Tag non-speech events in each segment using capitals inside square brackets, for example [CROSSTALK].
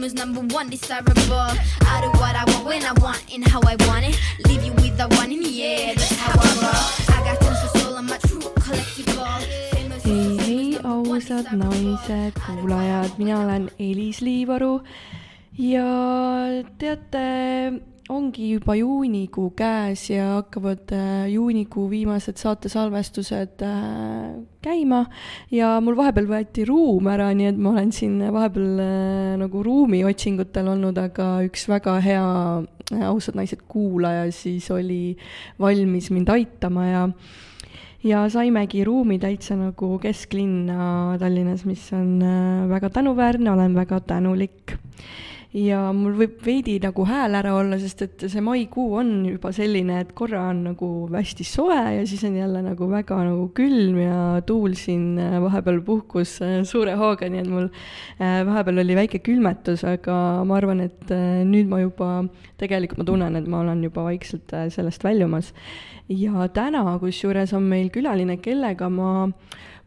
fame is number one desirable. I do what I want when I want and how I want it. Leave you with the one in the air, that's how I roll. I got tons of soul, I'm a true collective ball. Famous hei, hei, ausad naised, kuulajad, mina olen Elis Liivaru ja teate, ongi juba juunikuu käes ja hakkavad äh, juunikuu viimased saatesalvestused äh, käima ja mul vahepeal võeti ruum ära, nii et ma olen siin vahepeal äh, nagu ruumiotsingutel olnud, aga üks väga hea ausad naised kuulaja siis oli valmis mind aitama ja ja saimegi ruumi täitsa nagu kesklinna Tallinnas, mis on väga tänuväärne, olen väga tänulik. Ja mul võib veidi nagu hääl ära olla, sest et see maikuu on juba selline, et korra on nagu hästi soe ja siis on jälle nagu väga nagu külm ja tuul siin äh, vahepeal puhkus äh, suure hooga, nii et mul äh, vahepeal oli väike külmetus, aga ma arvan, et nüüd ma juba, tegelikult ma tunnen, et ma olen juba vaikselt sellest väljumas. Ja täna kusjuures on meil külaline, kellega ma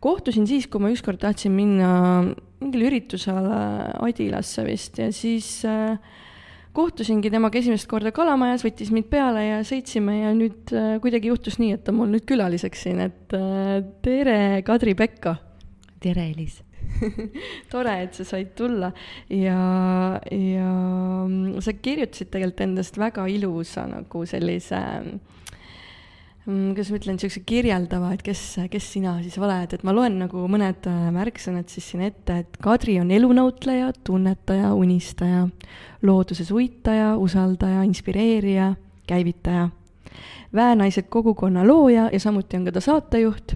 kohtusin siis, kui ma ükskord tahtsin minna mingile üritusele Adilasse vist ja siis äh, kohtusingi temaga esimest korda Kalamajas, võttis mind peale ja sõitsime ja nüüd äh, kuidagi juhtus nii, et ta mul nüüd külaliseks siin, et äh, tere, Kadri-Pekka tere, Elis. [LAUGHS] tore, et sa said tulla ja, ja mm, sa kirjutasid tegelikult endast väga ilusa nagu sellise mm, kuidas ma ütlen, niisuguse kirjeldava, et kes, kes sina siis oled, et ma loen nagu mõned äh, märksõnad siis siin ette, et Kadri on elunäutleja, tunnetaja, unistaja, looduses uitaja, usaldaja, inspireerija, käivitaja väenaised kogukonna looja ja samuti on ka ta saatejuht.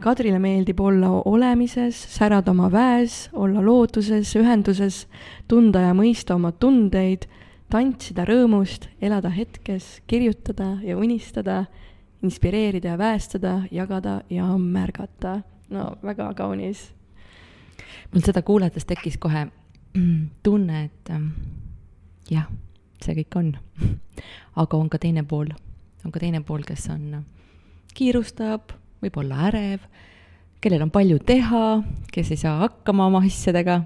Kadrile meeldib olla olemises, särada oma väes, olla looduses, ühenduses, tunda ja mõista oma tundeid, tantsida rõõmust, elada hetkes, kirjutada ja unistada, inspireerida ja väestada, jagada ja märgata. no väga kaunis. mul seda kuulates tekkis kohe tunne, et ähm, jah, see kõik on. aga on ka teine pool, on ka teine pool, kes on, kiirustab, võib olla ärev, kellel on palju teha, kes ei saa hakkama oma asjadega,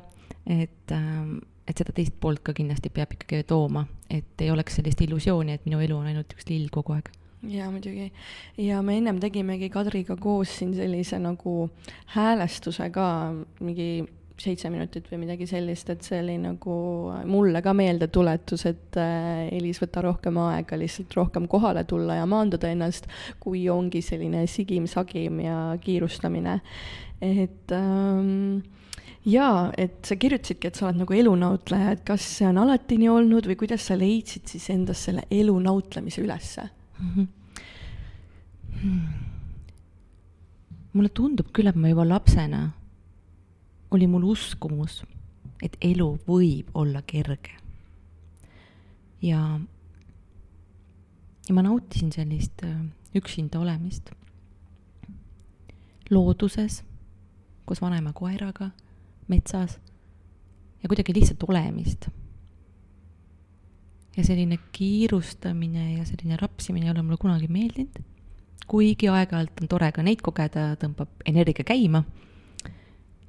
et ähm, et seda teist poolt ka kindlasti peab ikkagi tooma, et ei oleks sellist illusiooni, et minu elu on ainult üks lill kogu aeg. jaa, muidugi. ja me ennem tegimegi Kadriga koos siin sellise nagu häälestuse ka mingi seitse minutit või midagi sellist, et see oli nagu mulle ka meeldetuletus, et äh, Elis, võta rohkem aega lihtsalt rohkem kohale tulla ja maandada ennast, kui ongi selline sigim-sagim ja kiirustamine. et ähm, jaa, et sa kirjutasidki, et sa oled nagu elunautleja, et kas see on alati nii olnud või kuidas sa leidsid siis endas selle elu nautlemise ülesse? Mulle tundub küll, et ma juba lapsena oli mul uskumus, et elu võib olla kerge. ja, ja ma nautisin sellist äh, üksinda olemist looduses koos vanema koeraga metsas ja kuidagi lihtsalt olemist. Ja selline kiirustamine ja selline rapsimine ei ole mulle kunagi meeldinud. kuigi aeg-ajalt on tore ka neid kogeda, tõmbab energia käima.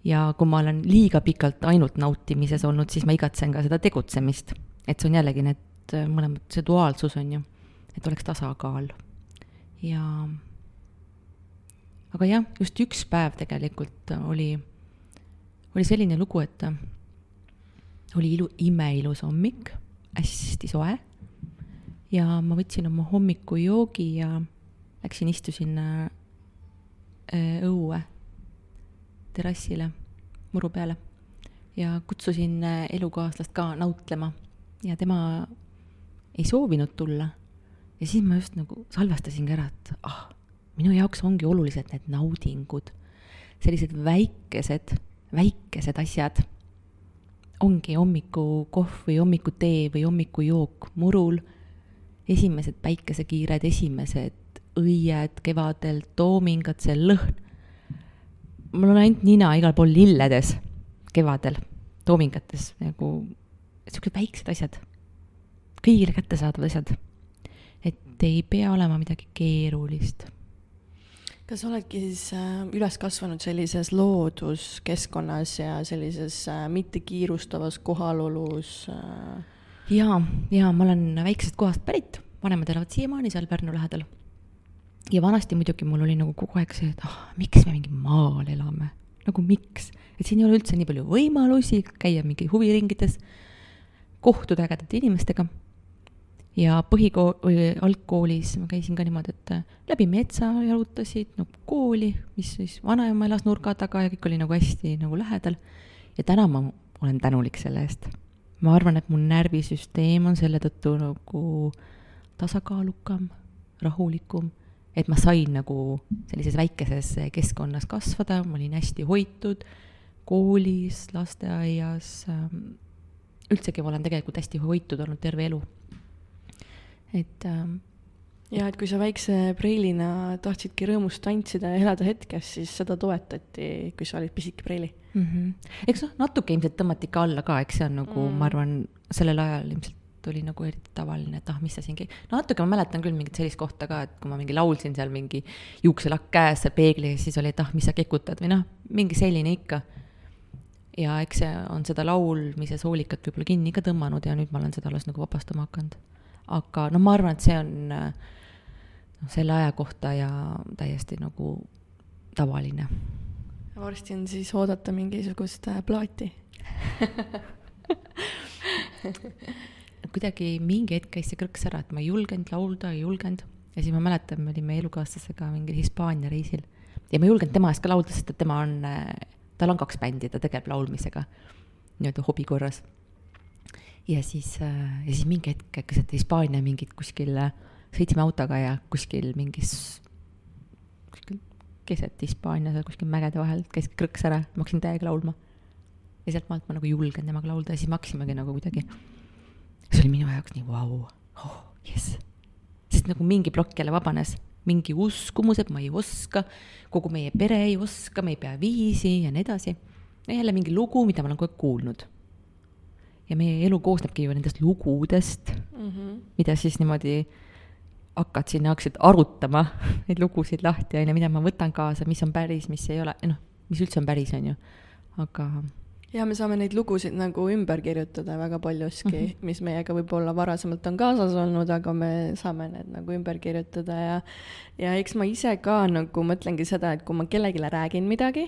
ja kui ma olen liiga pikalt ainult nautimises olnud, siis ma igatsen ka seda tegutsemist. et see on jällegi need äh, mõlemad, see duaalsus on ju, et oleks tasakaal ja aga jah, just üks päev tegelikult oli, oli selline lugu, et oli ilu, imeilus hommik, hästi soe ja ma võtsin oma hommikujoogi ja läksin istusin äh, õue terrassile muru peale ja kutsusin äh, elukaaslast ka nautlema ja tema ei soovinud tulla. ja siis ma just nagu salvestasingi ära, et ah, minu jaoks ongi olulised need naudingud, sellised väikesed, väikesed asjad. Ongi hommikukohv või hommikutee või hommikujook murul, esimesed päikesekiired, esimesed õied kevadel, toomingad, see lõhn. mul on ainult nina igal pool lilledes kevadel, toomingates nagu siuksed väiksed asjad, kõigile kättesaadavad asjad. et ei pea olema midagi keerulist kas oledki siis äh, üles kasvanud sellises looduskeskkonnas ja sellises äh, mitte kiirustavas kohalolus äh...? jaa, jaa, ma olen väiksest kohast pärit, vanemad elavad siiamaani seal Pärnu lähedal. ja vanasti muidugi mul oli nagu kogu aeg see, et ah, miks me mingi maal elame, nagu miks, et siin ei ole üldse nii palju võimalusi käia mingi huviringides, kohtuda ägedate inimestega ja põhikool algkoolis ma käisin ka niimoodi, et äh, läbi metsa jalutasid no kooli, mis siis vanaema elas nurga taga ja kõik oli nagu hästi nagu lähedal. ja täna ma olen tänulik selle eest. ma arvan, et mu närvisüsteem on selle tõttu nagu tasakaalukam, rahulikum, et ma sain nagu sellises väikeses keskkonnas kasvada, ma olin hästi hoitud koolis, lasteaias, ähm, üldsegi ma olen tegelikult hästi hoitud olnud terve elu et ähm, ja et kui sa väikse preilina tahtsidki rõõmust tantsida ja elada hetkes, siis seda toetati, kui sa olid pisike preili mm. -hmm. eks noh, natuke ilmselt tõmmati ikka alla ka, eks see on nagu mm., ma arvan, sellel ajal ilmselt oli nagu eriti tavaline, et ah, mis sa siin käid. no natuke ma mäletan küll mingit sellist kohta ka, et kui ma mingi laulsin seal mingi juukselakk käes seal peegli ees, siis oli, et ah, mis sa kekutad või noh, mingi selline ikka. ja eks see on seda laulmise soolikat võib-olla kinni ka tõmmanud ja nüüd ma olen seda alles nagu vabastama hakanud aga no ma arvan, et see on noh, selle aja kohta ja täiesti nagu tavaline. varsti on siis oodata mingisugust äh, plaati. [LAUGHS] Kuidagi mingi hetk käis see krõks ära, et ma ei julgenud laulda, ei julgenud. Ja siis ma mäletan, me olime elukaaslasega mingil Hispaania reisil. Ja ma ei julgenud tema eest ka laulda, sest et tema on, äh, tal on kaks bändi, ta tegeleb laulmisega nii-öelda hobi korras ja siis, äh, ja siis mingi hetk keset Hispaania mingit kuskil, äh, sõitsime autoga ja kuskil mingis, kuskil keset Hispaania seal kuskil mägede vahel käis krõks ära, ma hakkasin täiega laulma. ja sealt maalt ma nagu julgen temaga laulda ja siis me hakkasimegi nagu kuidagi, see oli minu jaoks nii vau wow., oh jess. sest nagu mingi plokk jälle vabanes, mingi uskumus, et ma ei oska, kogu meie pere ei oska, me ei pea viisi ja nii edasi. ja jälle mingi lugu, mida ma olen kogu aeg kuulnud ja meie elu koosnebki ju nendest lugudest mm, -hmm. mida siis niimoodi hakkad sinna, hakkasid arutama [LAUGHS] neid lugusid lahti, on ju, mida ma võtan kaasa, mis on päris, mis ei ole, noh, mis üldse on päris, on ju, aga ja me saame neid lugusid nagu ümber kirjutada väga paljuski mm, -hmm. mis meiega võib-olla varasemalt on kaasas olnud, aga me saame need nagu ümber kirjutada ja ja eks ma ise ka nagu mõtlengi seda, et kui ma kellelegi räägin midagi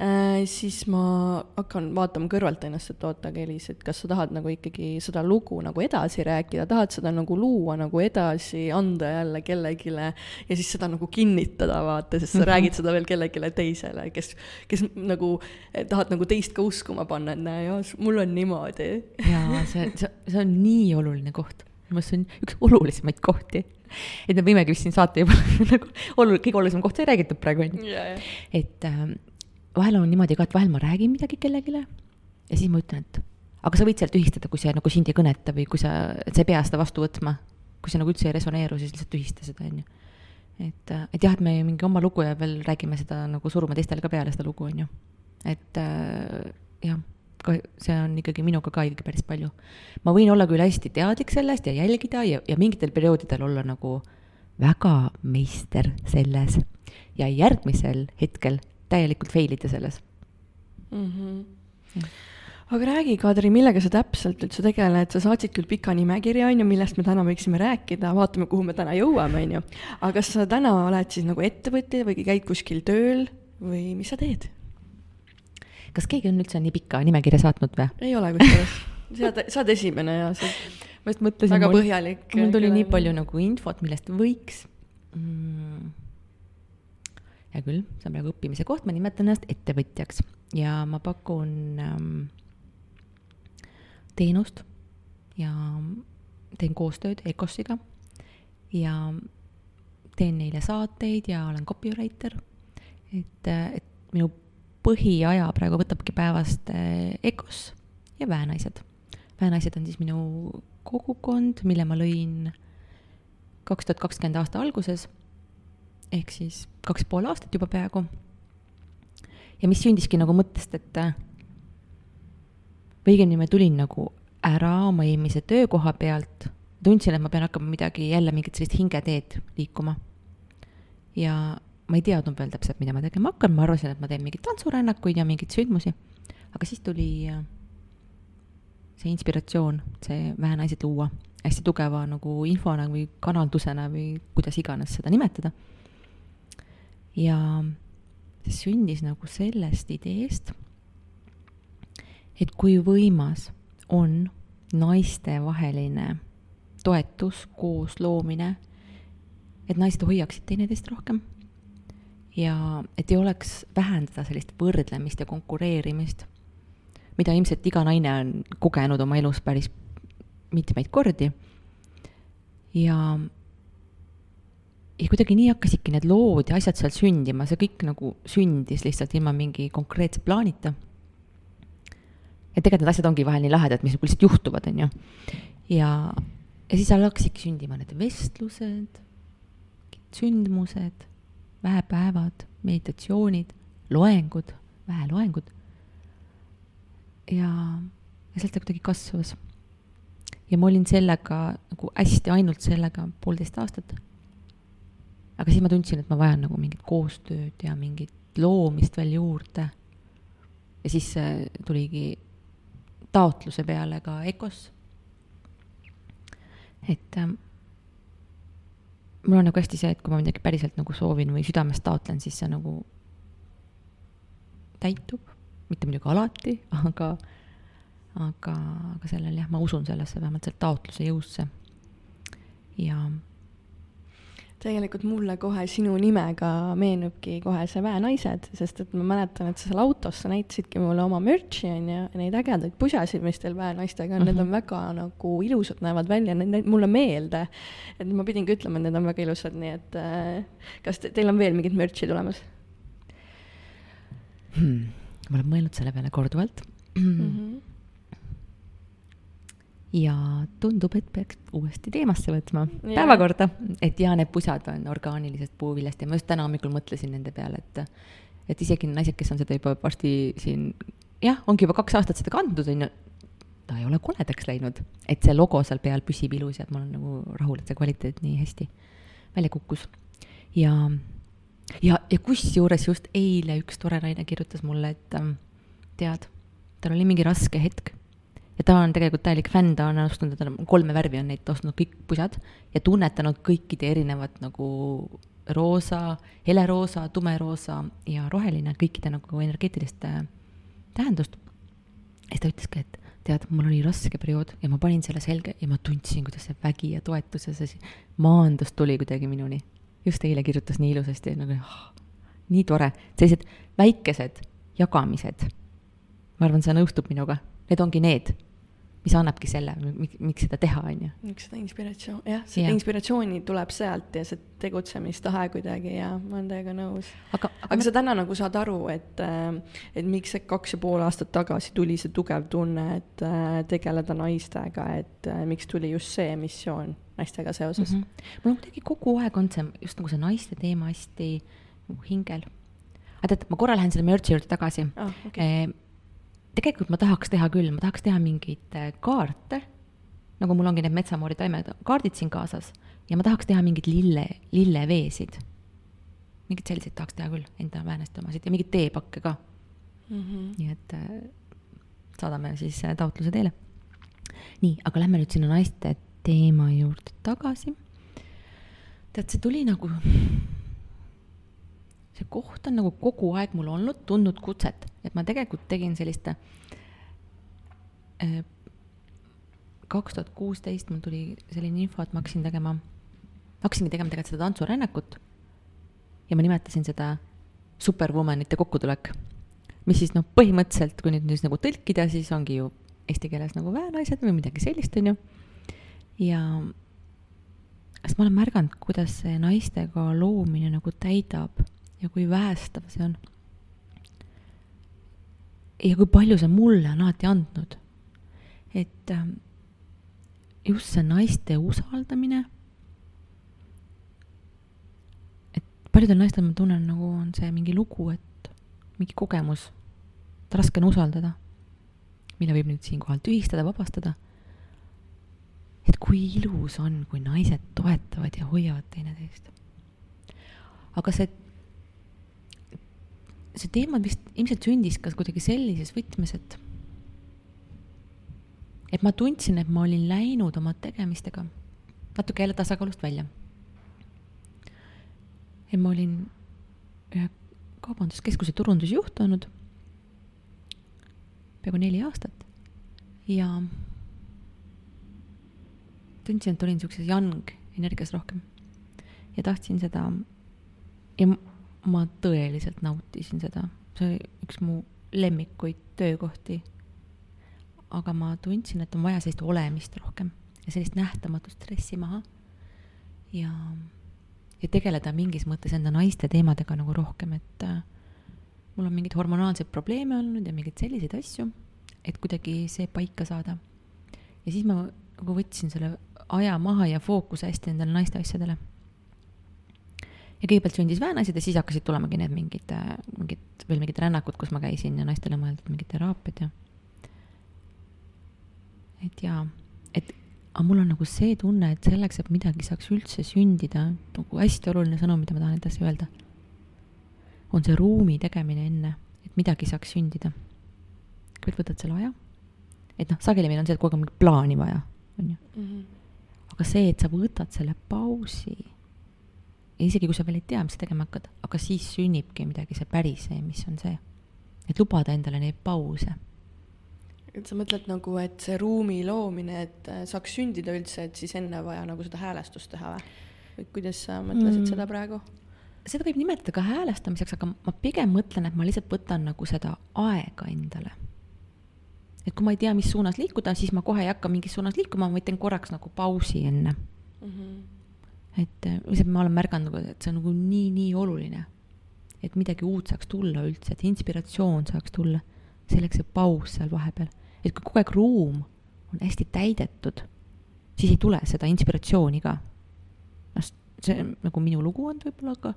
äh,, siis ma hakkan vaatama kõrvalt ennast, et oota, aga Elis, et kas sa tahad nagu ikkagi seda lugu nagu edasi rääkida, tahad seda nagu luua nagu edasi, anda jälle kellelegi ja siis seda nagu kinnitada, vaata, sest sa mm -hmm. räägid seda veel kellelegi teisele, kes, kes nagu eh, tahad nagu teist ka uskuma panna, et näe, mul on niimoodi. jaa, see, see, see on nii oluline koht minu meelest see on üks olulisemaid kohti. et me võimegi vist siin saate juba [LAUGHS] nagu olu-, kõige olulisem koht sai räägitud praegu, on ju. et äh, vahel on niimoodi ka, et vahel ma räägin midagi kellelegi ja siis ma ütlen, et aga sa võid selle tühistada, kui see nagu sind ei kõneta või kui sa, et sa ei pea seda vastu võtma. kui see nagu üldse ei resoneeru, siis lihtsalt tühista seda, on ju. et, äh, et jah, et me mingi oma lugu ja veel räägime seda nagu surume teistele ka peale seda lugu, on ju. et äh, jah see on ikkagi minuga ka ikkagi päris palju. ma võin olla küll hästi teadlik sellest ja jälgida ja, ja mingitel perioodidel olla nagu väga meister selles ja järgmisel hetkel täielikult fail ida selles mm. -hmm. aga räägi, Kadri, millega sa täpselt üldse tegeled, sa saatsid küll pika nimekirja, on ju, millest me täna võiksime rääkida, vaatame, kuhu me täna jõuame, on ju. aga kas sa täna oled siis nagu ettevõtja või käid kuskil tööl või mis sa teed? Kas keegi on üldse nii pika nimekirja saatnud või? ei ole kusjuures, sa oled, sa oled esimene ja sa ma just mõtlesin. väga põhjalik. mul tuli nii palju nagu infot, millest võiks mm.. hea küll, see on praegu õppimise koht, ma nimetan ennast ettevõtjaks ja ma pakun ähm, teenust ja teen koostööd EKOS-iga ja teen neile saateid ja olen copywriter. et, et minu põhiaja praegu võtabki päevast eh, EKOS ja Väenaised. väenaised on siis minu kogukond, mille ma lõin kaks tuhat kakskümmend aasta alguses, ehk siis kaks pool aastat juba peaaegu. ja mis sündiski nagu mõttest, et või õigemini ma tulin nagu ära oma eelmise töökoha pealt, tundsin, et ma pean hakkama midagi, jälle mingit sellist hingeteed liikuma. ja ma ei teadnud veel täpselt, mida ma tegema hakkan, ma arvasin, et ma teen mingeid tantsurännakuid ja mingeid sündmusi. aga siis tuli äh, see inspiratsioon, see Väenaised luua hästi tugeva nagu infona või kanaldusena või kuidas iganes seda nimetada. ja see sündis nagu sellest ideest, et kui võimas on naistevaheline toetus, koosloomine, et naised hoiaksid teineteist rohkem ja et ei oleks vähendada sellist võrdlemist ja konkureerimist, mida ilmselt iga naine on kogenud oma elus päris mitmeid kordi. ja, ja kuidagi nii hakkasidki need lood ja asjad seal sündima, see kõik nagu sündis lihtsalt ilma mingi konkreetse plaanita. et tegelikult need asjad ongi vahel nii lahedad, mis nagu lihtsalt juhtuvad, on ju. ja, ja siis seal hakkasidki sündima need vestlused, sündmused, väepäevad, meditatsioonid, loengud, väeloengud. ja, ja sealt ta kuidagi kasvas ja ma olin sellega nagu hästi ainult sellega poolteist aastat. aga siis ma tundsin, et ma vajan nagu mingit koostööd ja mingit loomist veel juurde. ja siis äh, tuligi taotluse peale ka EKOs. et äh, mul on nagu hästi see, et kui ma midagi päriselt nagu soovin või südamest taotlen, siis see nagu täitub, mitte muidugi alati, aga aga, aga sellel jah, ma usun sellesse, vähemalt selle taotluse jõusse. ja. Tegelikult mulle kohe sinu nimega meenubki kohe see Väenaised, sest et ma mäletan, et sa seal autos, sa näitasidki mulle oma mürtsi on ju, neid ägedaid pusasid, mis teil väenaistega on mm, -hmm. need on mhm. väga nagu ilusad, näevad välja, need, need mulle meelde. et ma pidingi ütlema, et need on väga ilusad, nii et äh, kas te, teil on veel mingit mürtsi tulemas hmm.? ma olen mõelnud selle peale korduvalt mm. -hmm ja tundub, et peaks uuesti teemasse võtma ja. päevakorda, et ja need pusad on orgaanilisest puuviljast ja ma just täna hommikul mõtlesin nende peale, et et isegi naised, kes on seda juba varsti siin jah, ongi juba kaks aastat seda kandnud, on ju, ta ei ole koledaks läinud, et see logo seal peal püsib ilus ja ma olen nagu rahul, et see kvaliteet nii hästi välja kukkus. ja, ja, ja kusjuures just eile üks tore naine kirjutas mulle, et tead, tal oli mingi raske hetk ja ta on tegelikult täielik fänn, ta on ostnud endale kolme värvi on neid ostnud kõik pusad ja tunnetanud kõikide erinevat nagu roosa, heleroosa, tumeroosa ja roheline, kõikide nagu energeetilist äh, tähendust. ja siis ta ütles ka, et tead, mul oli raske periood ja ma panin selle selga ja ma tundsin, kuidas see vägi ja toetus ja see maandus tuli kuidagi minuni. just eile kirjutas nii ilusasti, nagu oh, nii tore, sellised väikesed jagamised. ma arvan, sa nõustud minuga, need ongi need mis annabki selle, miks seda teha, on ju. miks seda inspiratsioon, jah, seda ja. inspiratsiooni tuleb sealt ja see tegutsemistahe kuidagi ja ma olen täiega nõus. aga, aga, aga ma... sa täna nagu saad aru, et, äh, et miks see kaks ja pool aastat tagasi tuli see tugev tunne, et äh, tegeleda naistega, et äh, miks tuli just see missioon naistega seoses mm? -hmm. mul on kuidagi kogu aeg olnud see, just nagu see naiste teema hästi nagu hingel. aga tead, ma korra lähen selle merch'i juurde tagasi oh,. Okay. E tegelikult ma tahaks teha küll, ma tahaks teha mingeid äh, kaarte, nagu mul ongi need metsamoori taimed, kaardid siin kaasas, ja ma tahaks teha mingeid lille, lilleveesid. mingeid selliseid tahaks teha küll, enda vääneste omasid ja mingeid teepakke ka mm. -hmm. nii et äh, saadame siis äh, taotluse teile. nii, aga lähme nüüd sinna naiste teema juurde tagasi. tead, see tuli nagu see koht on nagu kogu aeg mul olnud, tundnud kutset, et ma tegelikult tegin sellist äh, kaks tuhat kuusteist mul tuli selline info, et ma hakkasin tegema, hakkasingi tegema tegelikult seda tantsurännakut. ja ma nimetasin seda superwomanite kokkutulek, mis siis noh, põhimõtteliselt, kui nüüd siis nagu tõlkida, siis ongi ju eesti keeles nagu väenaised või midagi sellist, on ju. ja sest ma olen märganud, kuidas see naistega loomine nagu täidab ja kui vähestav see on. ja kui palju see mulle on alati andnud. et ähm, just see naiste usaldamine. et paljudel naistel ma tunnen, nagu on see mingi lugu, et mingi kogemus, et raske on usaldada, mille võib nüüd siinkohal tühistada, vabastada. et kui ilus on, kui naised toetavad ja hoiavad teineteist. aga see see teema vist ilmselt sündis ka kuidagi sellises võtmes, et et ma tundsin, et ma olin läinud oma tegemistega natuke jälle tasakaalust välja. et ma olin ühe kaubanduskeskuse turundusjuht olnud peaaegu neli aastat ja tundsin, et olin niisuguses young energias rohkem ja tahtsin seda ja ma tõeliselt nautisin seda, see oli üks mu lemmikuid töökohti. aga ma tundsin, et on vaja sellist olemist rohkem ja sellist nähtamatut stressi maha. ja, ja tegeleda mingis mõttes enda naiste teemadega nagu rohkem, et äh, mul on mingeid hormonaalseid probleeme olnud ja mingeid selliseid asju, et kuidagi see paika saada. ja siis ma nagu võtsin selle aja maha ja fookuse hästi nendele naiste asjadele. Ja kõigepealt sündis väänased ja siis hakkasid tulemagi need mingid, äh, mingid, veel mingid rännakud, kus ma käisin ja naistele mõeldud mingid teraapiad ja. et jaa, et aga mul on nagu see tunne, et selleks, et midagi saaks üldse sündida, nagu hästi oluline sõnum, mida ma tahan edasi öelda, on see ruumi tegemine enne, et midagi saaks sündida. kõigepealt võtad selle aja, et noh, sageli meil on see, et kogu aeg on mingit plaani vaja, on ju. -hmm aga see, et sa võtad selle pausi isegi kui sa veel ei tea, mis sa tegema hakkad, aga siis sünnibki midagi, see päris see, mis on see. et lubada endale neid pause. et sa mõtled nagu, et see ruumi loomine, et äh, saaks sündida üldse, et siis enne vaja nagu seda häälestust teha või? või kuidas sa mõtlesid mm. seda praegu? seda võib nimetada ka häälestamiseks, aga ma pigem mõtlen, et ma lihtsalt võtan nagu seda aega endale et kui ma ei tea, mis suunas liikuda, siis ma kohe ei hakka mingis suunas liikuma, ma teen korraks nagu pausi enne mm. -hmm. Et lihtsalt ma olen märganud et see on nagu nii-nii oluline. et midagi uut saaks tulla üldse, et inspiratsioon saaks tulla, selleks see paus seal vahepeal. et kui kogu aeg ruum on hästi täidetud, siis ei tule seda inspiratsiooni ka. noh, see nagu minu lugu on võib-olla, aga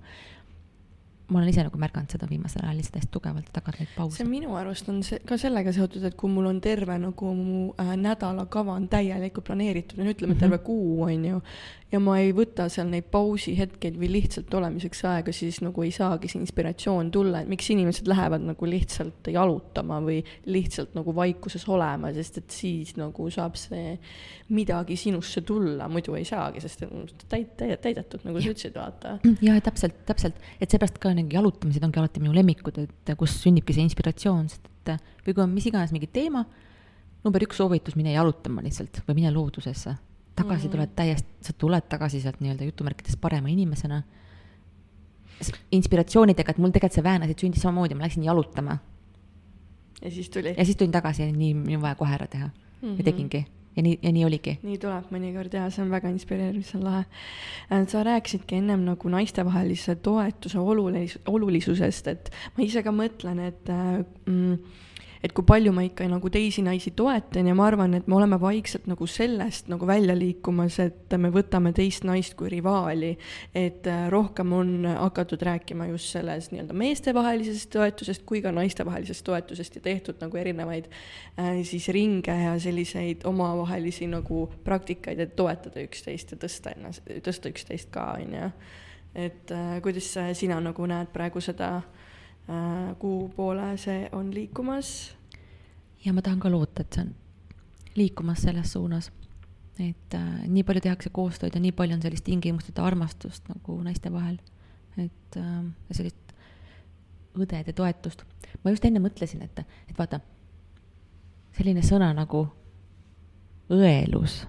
ma olen ise nagu märganud seda viimasel ajal lihtsalt hästi tugevalt, hakkad neid pause. see minu arust on see ka sellega seotud, et kui mul on terve nagu mu äh, nädalakava on täielikult planeeritud, no ütleme mm -hmm. terve kuu on ju, ja ma ei võta seal neid pausihetkeid või lihtsalt olemiseks aega, siis nagu ei saagi see inspiratsioon tulla, et miks inimesed lähevad nagu lihtsalt jalutama või lihtsalt nagu vaikuses olema, sest et siis nagu saab see midagi sinusse tulla, muidu ei saagi, sest täit-, täidet-, täidetud, nagu sa ütlesid, vaata. ja täpselt, täpselt, et seepärast ka nagu jalutamised ongi alati minu lemmikud, et kus sünnibki see inspiratsioon, sest et või kui on mis iganes mingi teema, number üks soovitus, mine jalutama lihtsalt või mine loodusesse tagasi mm tuled täiesti, sa tuled tagasi sealt nii-öelda jutumärkides parema inimesena. inspiratsioonidega, et mul tegelikult see Väänasid sündis samamoodi, ma läksin jalutama. ja siis tuli? ja siis tulin tagasi ja nii, nii on vaja kohe ära teha mm. -hmm. ja tegingi ja nii, ja nii oligi. nii tuleb mõnikord ja see on väga inspireeriv, see on lahe. Äh, sa rääkisidki ennem nagu naistevahelise toetuse olulis-, olulisusest, et ma ise ka mõtlen, et äh, mm, et kui palju ma ikka nagu teisi naisi toetan ja ma arvan, et me oleme vaikselt nagu sellest nagu välja liikumas, et me võtame teist naist kui rivaali. et äh, rohkem on hakatud rääkima just selles nii-öelda meestevahelisest toetusest kui ka naistevahelisest toetusest ja tehtud nagu erinevaid äh, siis ringe ja selliseid omavahelisi nagu praktikaid, et toetada üksteist ja tõsta ennast, tõsta üksteist ka, on ju. et äh, kuidas sina nagu näed praegu seda Äh, kuhu poole see on liikumas. ja ma tahan ka loota, et see on liikumas selles suunas. et äh, nii palju tehakse koostööd ja nii palju on sellist tingimusteta armastust nagu naiste vahel. et äh, sellist õdede toetust. ma just enne mõtlesin, et, et vaata, selline sõna nagu õelus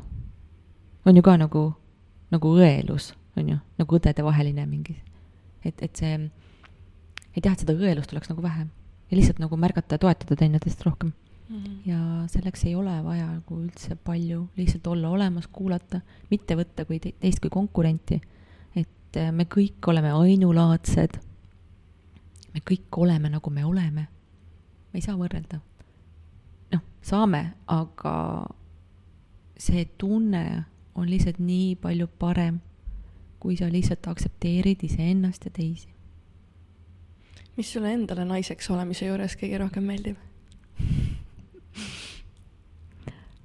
on ju ka nagu, nagu õelus, on ju, nagu õdedevaheline mingi, et, et see et jah, et seda õelust oleks nagu vähem ja lihtsalt nagu märgata ja toetada teineteist rohkem mm. -hmm. ja selleks ei ole vaja nagu üldse palju, lihtsalt olla olemas, kuulata, mitte võtta kui te teist kui konkurenti. et äh, me kõik oleme ainulaadsed. me kõik oleme, nagu me oleme. me ei saa võrrelda. noh, saame, aga see tunne on lihtsalt nii palju parem, kui sa lihtsalt aktsepteerid iseennast ja teisi mis sulle endale naiseks olemise juures kõige rohkem meeldib?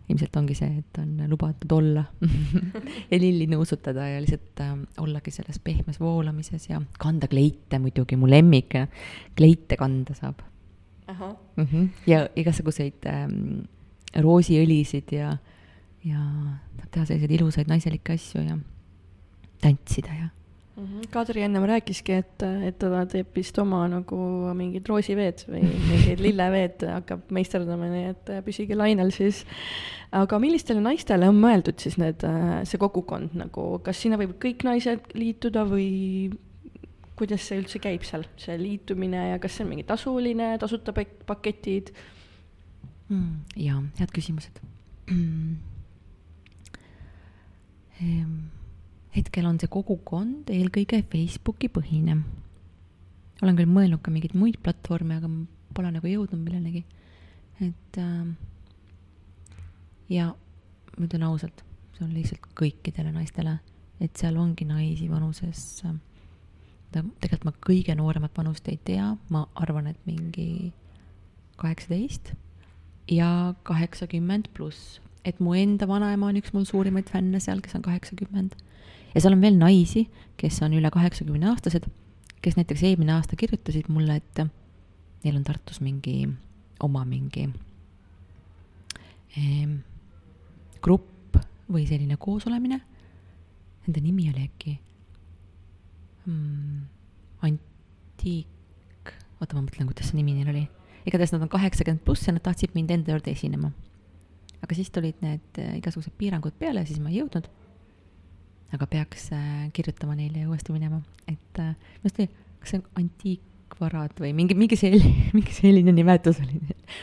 ilmselt ongi see, et on lubatud olla [LAUGHS] ja lilli nuusutada ja lihtsalt äh, ollagi selles pehmes voolamises ja kanda kleite muidugi, mu lemmik, kleite kanda saab mm. -hmm. ja igasuguseid ähm, roosiõlisid ja, ja saab teha selliseid ilusaid naiselikke asju ja tantsida ja. Kadri ennem rääkiski, et, et ta teeb vist oma nagu mingid roosiveed või mingid lilleveed hakkab meisterdama, nii et püsige lainel siis. aga millistele naistele on mõeldud siis need, see kogukond nagu, kas sinna võivad kõik naised liituda või kuidas see üldse käib seal, see liitumine ja kas see on mingi tasuline, tasuta pak-, paketid? mm,? jaa, head küsimused [CLEARS THROAT] mm hetkel on see kogukond eelkõige Facebooki põhine. olen küll mõelnud ka mingeid muid platvorme, aga pole nagu jõudnud millelegi. et äh, ja ma ütlen ausalt, see on lihtsalt kõikidele naistele, et seal ongi naisi vanuses äh,, tegelikult ma kõige nooremat vanust ei tea, ma arvan, et mingi kaheksateist ja kaheksakümmend pluss, et mu enda vanaema on üks mul suurimaid fänne seal, kes on kaheksakümmend ja seal on veel naisi, kes on üle kaheksakümne aastased, kes näiteks eelmine aasta kirjutasid mulle, et neil on Tartus mingi oma mingi eh, grupp või selline koosolemine. Nende nimi oli äkki mm, Antiik, oota, ma mõtlen, kuidas see nimi neil oli. igatahes nad on kaheksakümmend pluss ja nad tahtsid mind enda juurde esinema. aga siis tulid need eh, igasugused piirangud peale, siis ma ei jõudnud aga peaks äh, kirjutama neile ja uuesti minema, et äh, minu arust oli, kas see on antiikvarad või mingi, mingi selline, [LAUGHS] mingi selline nimetus oli neil.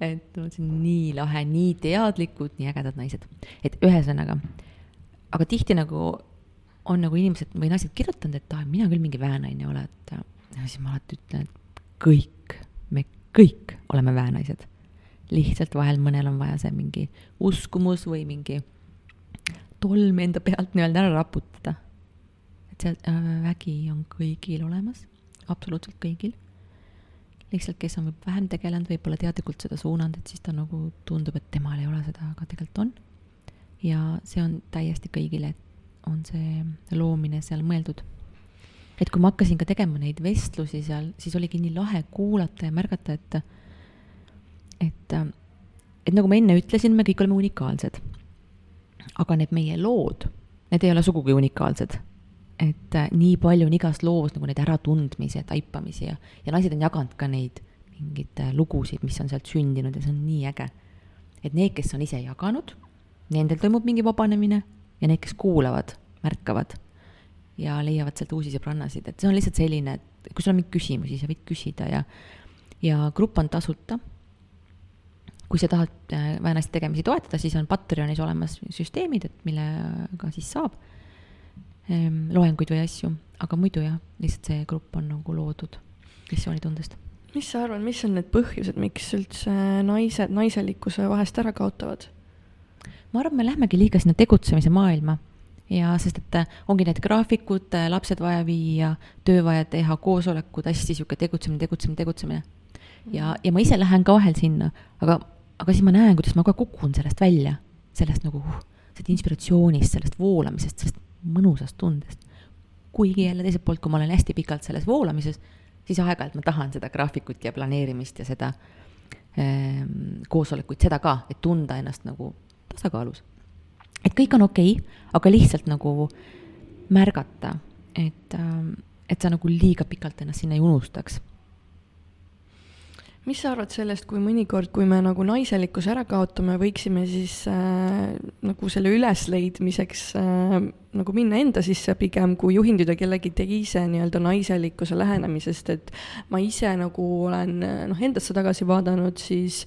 et ma mõtlesin, nii lahe, nii teadlikud, nii ägedad naised. et ühesõnaga, aga tihti nagu on nagu inimesed või naised kirjutanud, et ah, mina küll mingi väenaine ei ole, et ja siis ma alati ütlen, et kõik, me kõik oleme väenaised. lihtsalt vahel mõnel on vaja see mingi uskumus või mingi tolm enda pealt nii-öelda ära raputada. et see äh, vägi on kõigil olemas, absoluutselt kõigil. lihtsalt, kes on vähem tegelenud, võib-olla teadlikult seda suunanud, et siis ta nagu tundub, et temal ei ole seda, aga tegelikult on. ja see on täiesti kõigile, on see loomine seal mõeldud. et kui ma hakkasin ka tegema neid vestlusi seal, siis oligi nii lahe kuulata ja märgata, et, et, et nagu ma enne ütlesin, me kõik oleme unikaalsed aga need meie lood, need ei ole sugugi unikaalsed. et äh, nii palju on igas loos nagu neid äratundmisi ja taipamisi ja, ja naised on jaganud ka neid mingeid äh, lugusid, mis on sealt sündinud ja see on nii äge. et need, kes on ise jaganud, nendel toimub mingi vabanemine ja need, kes kuulavad, märkavad ja leiavad sealt uusi sõbrannasid, et see on lihtsalt selline, et kui sul on mingeid küsimusi, sa võid küsida ja, ja grupp on tasuta kui sa tahad äh, väenaiste tegemisi toetada, siis on Patreonis olemas süsteemid, et millega siis saab ehm, loenguid või asju, aga muidu jah, lihtsalt see grupp on nagu loodud missioonitundest. mis sa arvad, mis on need põhjused, miks üldse naised naiselikkuse vahest ära kaotavad? ma arvan, me lähmegi liiga sinna tegutsemise maailma ja sest, et äh, ongi need graafikud, äh, lapsed vaja viia, töö vaja teha, koosolekud, hästi sihuke tegutsemine, tegutsemine, tegutsemine. ja, ja ma ise lähen ka vahel sinna, aga aga siis ma näen, kuidas ma ka kukun sellest välja, sellest nagu uh, sellest inspiratsioonist, sellest voolamisest, sellest mõnusast tundest. kuigi jälle teiselt poolt, kui ma olen hästi pikalt selles voolamises, siis aeg-ajalt ma tahan seda graafikut ja planeerimist ja seda ähm, koosolekuid, seda ka, et tunda ennast nagu tasakaalus. et kõik on okei okay,, aga lihtsalt nagu märgata, et ähm,, et sa nagu liiga pikalt ennast sinna ei unustaks mis sa arvad sellest, kui mõnikord, kui me nagu naiselikkuse ära kaotame, võiksime siis äh, nagu selle ülesleidmiseks äh, nagu minna enda sisse pigem, kui juhinduda kellegi teise nii-öelda naiselikkuse lähenemisest, et ma ise nagu olen noh, endasse tagasi vaadanud, siis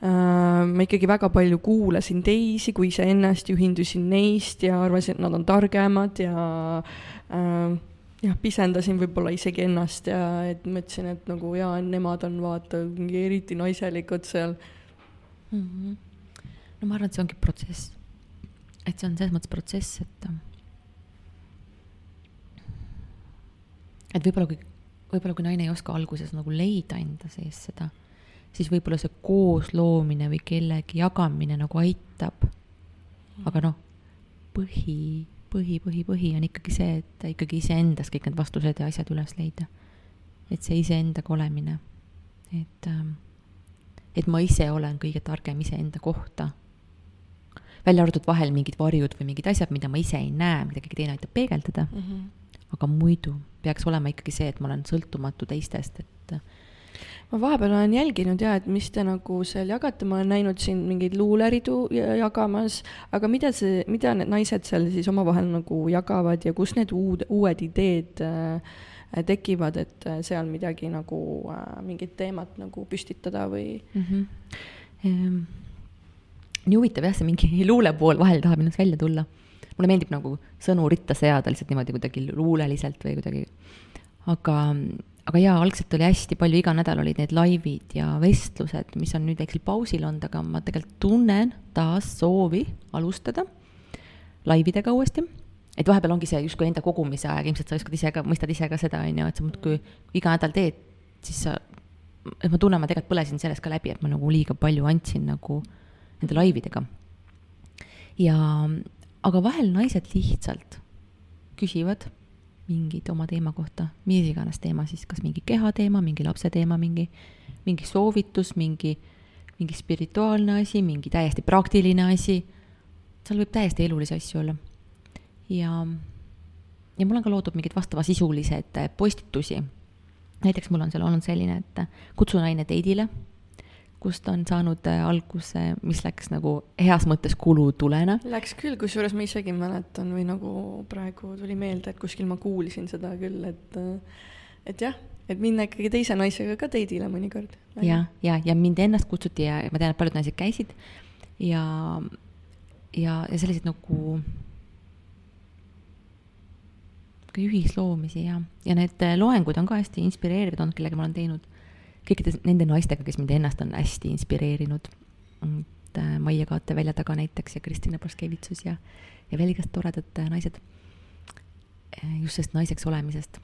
äh, ma ikkagi väga palju kuulasin teisi, kui iseennast, juhindusin neist ja arvasin, et nad on targemad ja äh, jah, pisendasin võib-olla isegi ennast ja et mõtlesin, et nagu jaa, nemad on vaata mingi eriti naiselikud seal mm. -hmm. no ma arvan, et see ongi protsess. et see on selles mõttes protsess, et et võib-olla kui, võib-olla kui naine ei oska alguses nagu leida enda sees seda, siis võib-olla see koosloomine või kellegi jagamine nagu aitab. aga noh, põhi, põhi, põhi, põhi on ikkagi see, et ikkagi iseendas kõik need vastused ja asjad üles leida. et see iseendaga olemine, et, ähm, et ma ise olen kõige targem iseenda kohta. välja arvatud vahel mingid varjud või mingid asjad, mida ma ise ei näe, mida keegi teine aitab peegeldada mm. -hmm. aga muidu peaks olema ikkagi see, et ma olen sõltumatu teistest, et ma vahepeal olen jälginud ja, et mis te nagu seal jagate, ma olen näinud siin mingeid luuleridu jagamas, aga mida see, mida need naised seal siis omavahel nagu jagavad ja kus need uud, uued ideed äh, tekivad, et äh, seal midagi nagu äh,, mingit teemat nagu püstitada või mm? -hmm. Ehm, nii huvitav jah, see mingi [LAUGHS] luule pool vahel tahab minust välja tulla. mulle meeldib nagu sõnu ritta seada lihtsalt niimoodi kuidagi luuleliselt või kuidagi, aga aga jaa, algselt oli hästi palju, iga nädal olid need laivid ja vestlused, mis on nüüd väiksel pausil olnud, aga ma tegelikult tunnen taas soovi alustada laividega uuesti. et vahepeal ongi see justkui enda kogumise aeg, ilmselt sa oskad ise ka, mõistad ise ka seda, on ju, et sa muudkui iga nädal teed, siis sa, et ma tunnen, ma tegelikult põlesin sellest ka läbi, et ma nagu liiga palju andsin nagu nende laividega. ja, aga vahel naised lihtsalt küsivad mingid oma teema kohta, mis iganes teema siis, kas mingi kehateema, mingi lapse teema, mingi, mingi soovitus, mingi, mingi spirituaalne asi, mingi täiesti praktiline asi. seal võib täiesti elulisi asju olla. ja, ja mul on ka loodud mingeid vastavasisulised postitusi. näiteks mul on seal olnud selline, et kutsu naine teidile kust on saanud äh, alguse, mis läks nagu heas mõttes kulutulena. Läks küll, kusjuures ma isegi mäletan või nagu praegu tuli meelde, et kuskil ma kuulsin seda küll, et, äh, et jah, et minna ikkagi teise naisega ka teidile mõnikord. ja, ja, ja mind ennast kutsuti ja ma tean, et paljud naised käisid ja, ja, ja selliseid nagu ühisloomisi ja, ja need loengud on ka hästi inspireerivad olnud, kellega ma olen teinud kõikide nende naistega, kes mind ennast on hästi inspireerinud. et äh, Maie Kaate välja taga näiteks ja Kristina Paskevitsus ja, ja veel igast toredad äh, naised. Äh, just sellest naiseks olemisest.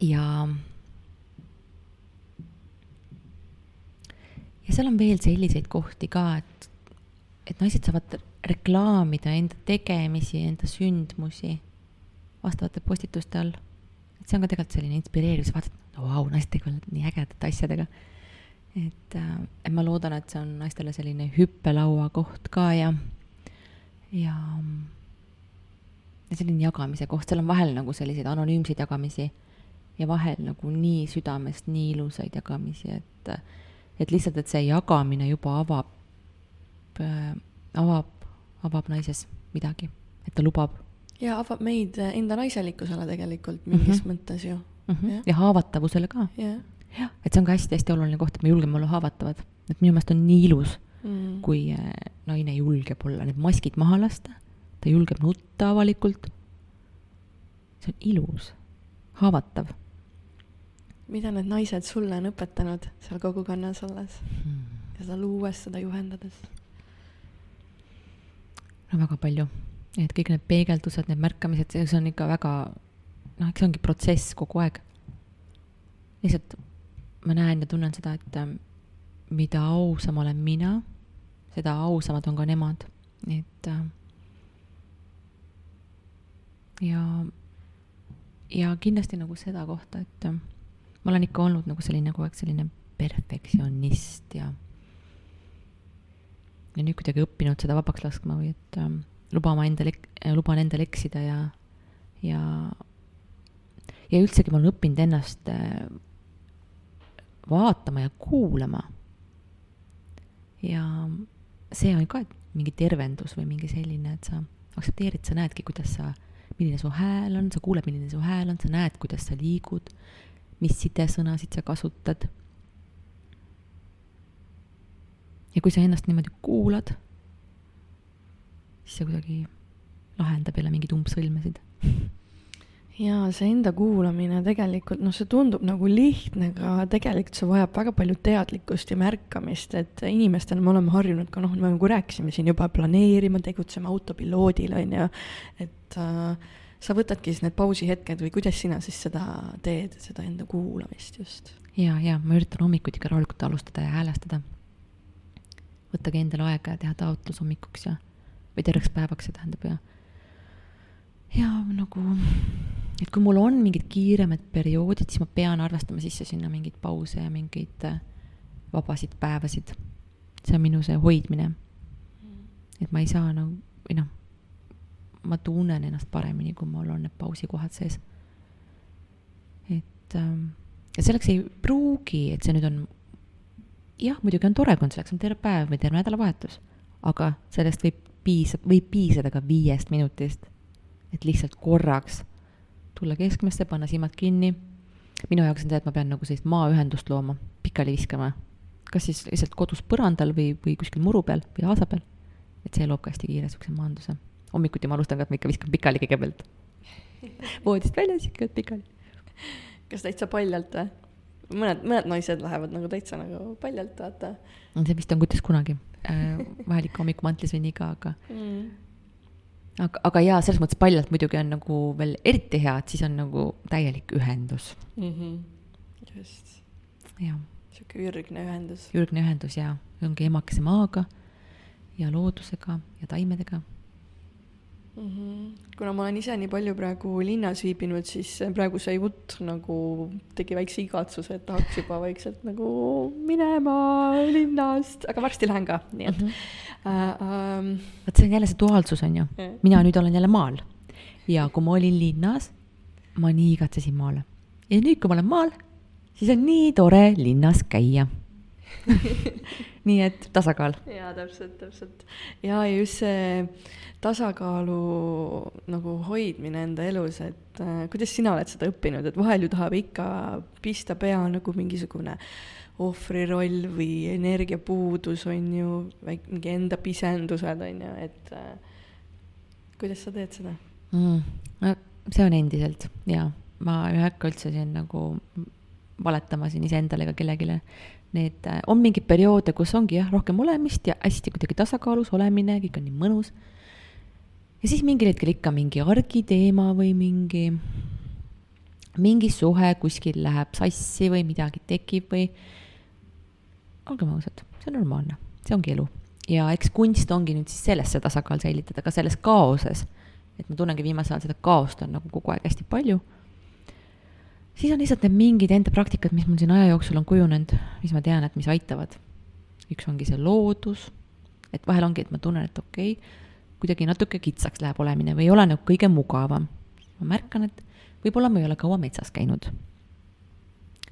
ja. ja seal on veel selliseid kohti ka, et, et naised saavad reklaamida enda tegemisi, enda sündmusi vastavate postituste all. See on ka tegelikult selline inspireeriv, sa vaatad, vau, naised tegelevad nii ägedate asjadega. et, äh, et ma loodan, et see on naistele selline hüppelaua koht ka ja, ja, ja selline jagamise koht, seal on vahel nagu selliseid anonüümseid jagamisi ja vahel nagu nii südamest nii ilusaid jagamisi, et, et lihtsalt, et see jagamine juba avab äh,, avab, avab naises midagi, et ta lubab. Ja avab meid enda naiselikkusele tegelikult mingis mm -hmm. mõttes ju mm. -hmm. Ja. ja haavatavusele ka yeah.. jah, et see on ka hästi-hästi oluline koht, et me julgeme olla haavatavad. et minu meelest on nii ilus mm., kui äh, naine julgeb olla, need maskid maha lasta, ta julgeb nutta avalikult. see on ilus, haavatav. mida need naised sulle on õpetanud seal kogukonnas olles mm. ja seda luues, seda juhendades? no väga palju, et kõik need peegeldused, need märkamised, see on ikka väga noh, eks see ongi protsess kogu aeg. lihtsalt ma näen ja tunnen seda, et ähm, mida ausam olen mina, seda ausamad on ka nemad, et äh, ja, ja kindlasti nagu seda kohta, et äh, ma olen ikka olnud nagu selline kogu aeg selline perfektsionist ja ja nüüd kuidagi õppinud seda vabaks laskma või et lubama endale, luban endale eksida ja, ja ja üldsegi ma olen õppinud ennast äh, vaatama ja kuulama. ja see on ka mingi tervendus või mingi selline, et sa aktsepteerid, sa näedki, kuidas sa, milline su hääl on, sa kuuled, milline su hääl on, sa näed, kuidas sa liigud, mis sidesõnasid sa kasutad. ja kui sa ennast niimoodi kuulad, siis see kuidagi lahendab jälle mingeid umbsõlmesid jaa, see enda kuulamine tegelikult, noh, see tundub nagu lihtne, aga tegelikult see vajab väga palju teadlikkust ja märkamist, et inimestena me oleme harjunud ka noh, nagu rääkisime siin juba, planeerima, tegutsema autopiloodil, on ju, et äh, sa võtadki siis need pausihetked või kuidas sina siis seda teed, seda enda kuulamist just? ja, ja ma üritan hommikuti ikka rahulikult alustada ja häälestada. võttage endale aega ja teha taotlus hommikuks ja, või terveks päevaks, see tähendab ja. ja nagu, et kui mul on mingid kiiremad perioodid, siis ma pean arvestama sisse sinna mingeid pause ja mingeid äh, vabasid päevasid. see on minu see hoidmine. et ma ei saa nagu, või noh, ma tunnen ennast paremini, kui mul on need pausikohad sees. et ähm, ja selleks ei pruugi, et see nüüd on, jah, muidugi on tore, kui selleks on terve päev või terve nädalavahetus, aga sellest võib piisa-, võib piisada ka viiest minutist, et lihtsalt korraks tulla keskmesse, panna silmad kinni. minu jaoks on see, et ma pean nagu sellist maaühendust looma, pikali viskama, kas siis lihtsalt kodus põrandal või, või kuskil muru peal või aasa peal. et see loob ka hästi kiire siukse maanduse. hommikuti ma alustan ka, et ma ikka viskan pikali kõigepealt [LAUGHS] voodist väljas ikka pikali kas täitsa paljalt või? Mõned, mõned naised lähevad nagu täitsa nagu paljalt, vaata. see vist on kuidas kunagi äh,, vahel ikka hommikumantelis või nii ka, aga mm. aga, aga jaa, selles mõttes paljalt muidugi on nagu veel eriti hea, et siis on nagu täielik ühendus mm. -hmm. just. jah. sihuke ürgne ühendus. ürgne ühendus jaa, ongi emakese maaga ja loodusega ja taimedega mm. -hmm. kuna ma olen ise nii palju praegu linnas viibinud, siis praegu see jutt nagu tegi väikse igatsuse, et tahaks juba vaikselt nagu minema linnast, aga varsti lähen ka, nii et mm. -hmm. äh, ähm, vot see on jälle see duaalsus, on ju. mina nüüd olen jälle maal ja kui ma olin linnas, ma nii igatsesin maale. ja nüüd, kui ma olen maal, siis on nii tore linnas käia [LAUGHS] nii et tasakaal. jaa, täpselt, täpselt. ja, ja just see tasakaalu nagu hoidmine enda elus, et äh, kuidas sina oled seda õppinud, et vahel ju tahab ikka pista pea nagu mingisugune ohvriroll või energiapuudus on ju, mingi enda pisendused on ju, et äh, kuidas sa teed seda mm,? no see on endiselt jaa, ma ei hakka üldse siin nagu valetama siin iseendale ega kellelegi. Need äh, on mingeid perioode, kus ongi jah, rohkem olemist ja hästi kuidagi tasakaalus olemine, kõik on nii mõnus ja siis mingil hetkel ikka mingi argiteema või mingi, mingi suhe kuskil läheb sassi või midagi tekib või olgem ausad, see on normaalne, see ongi elu. ja eks kunst ongi nüüd siis selles see tasakaal säilitada, ka selles kaoses. et ma tunnengi viimasel ajal seda kaost on nagu kogu aeg hästi palju. Siis on lihtsalt need mingid enda praktikad, mis mul siin aja jooksul on kujunenud, mis ma tean, et mis aitavad. üks ongi see loodus, et vahel ongi, et ma tunnen, et okei okay,, kuidagi natuke kitsaks läheb olemine või ei ole nagu kõige mugavam. ma märkan, et võib-olla ma ei ole kaua metsas käinud.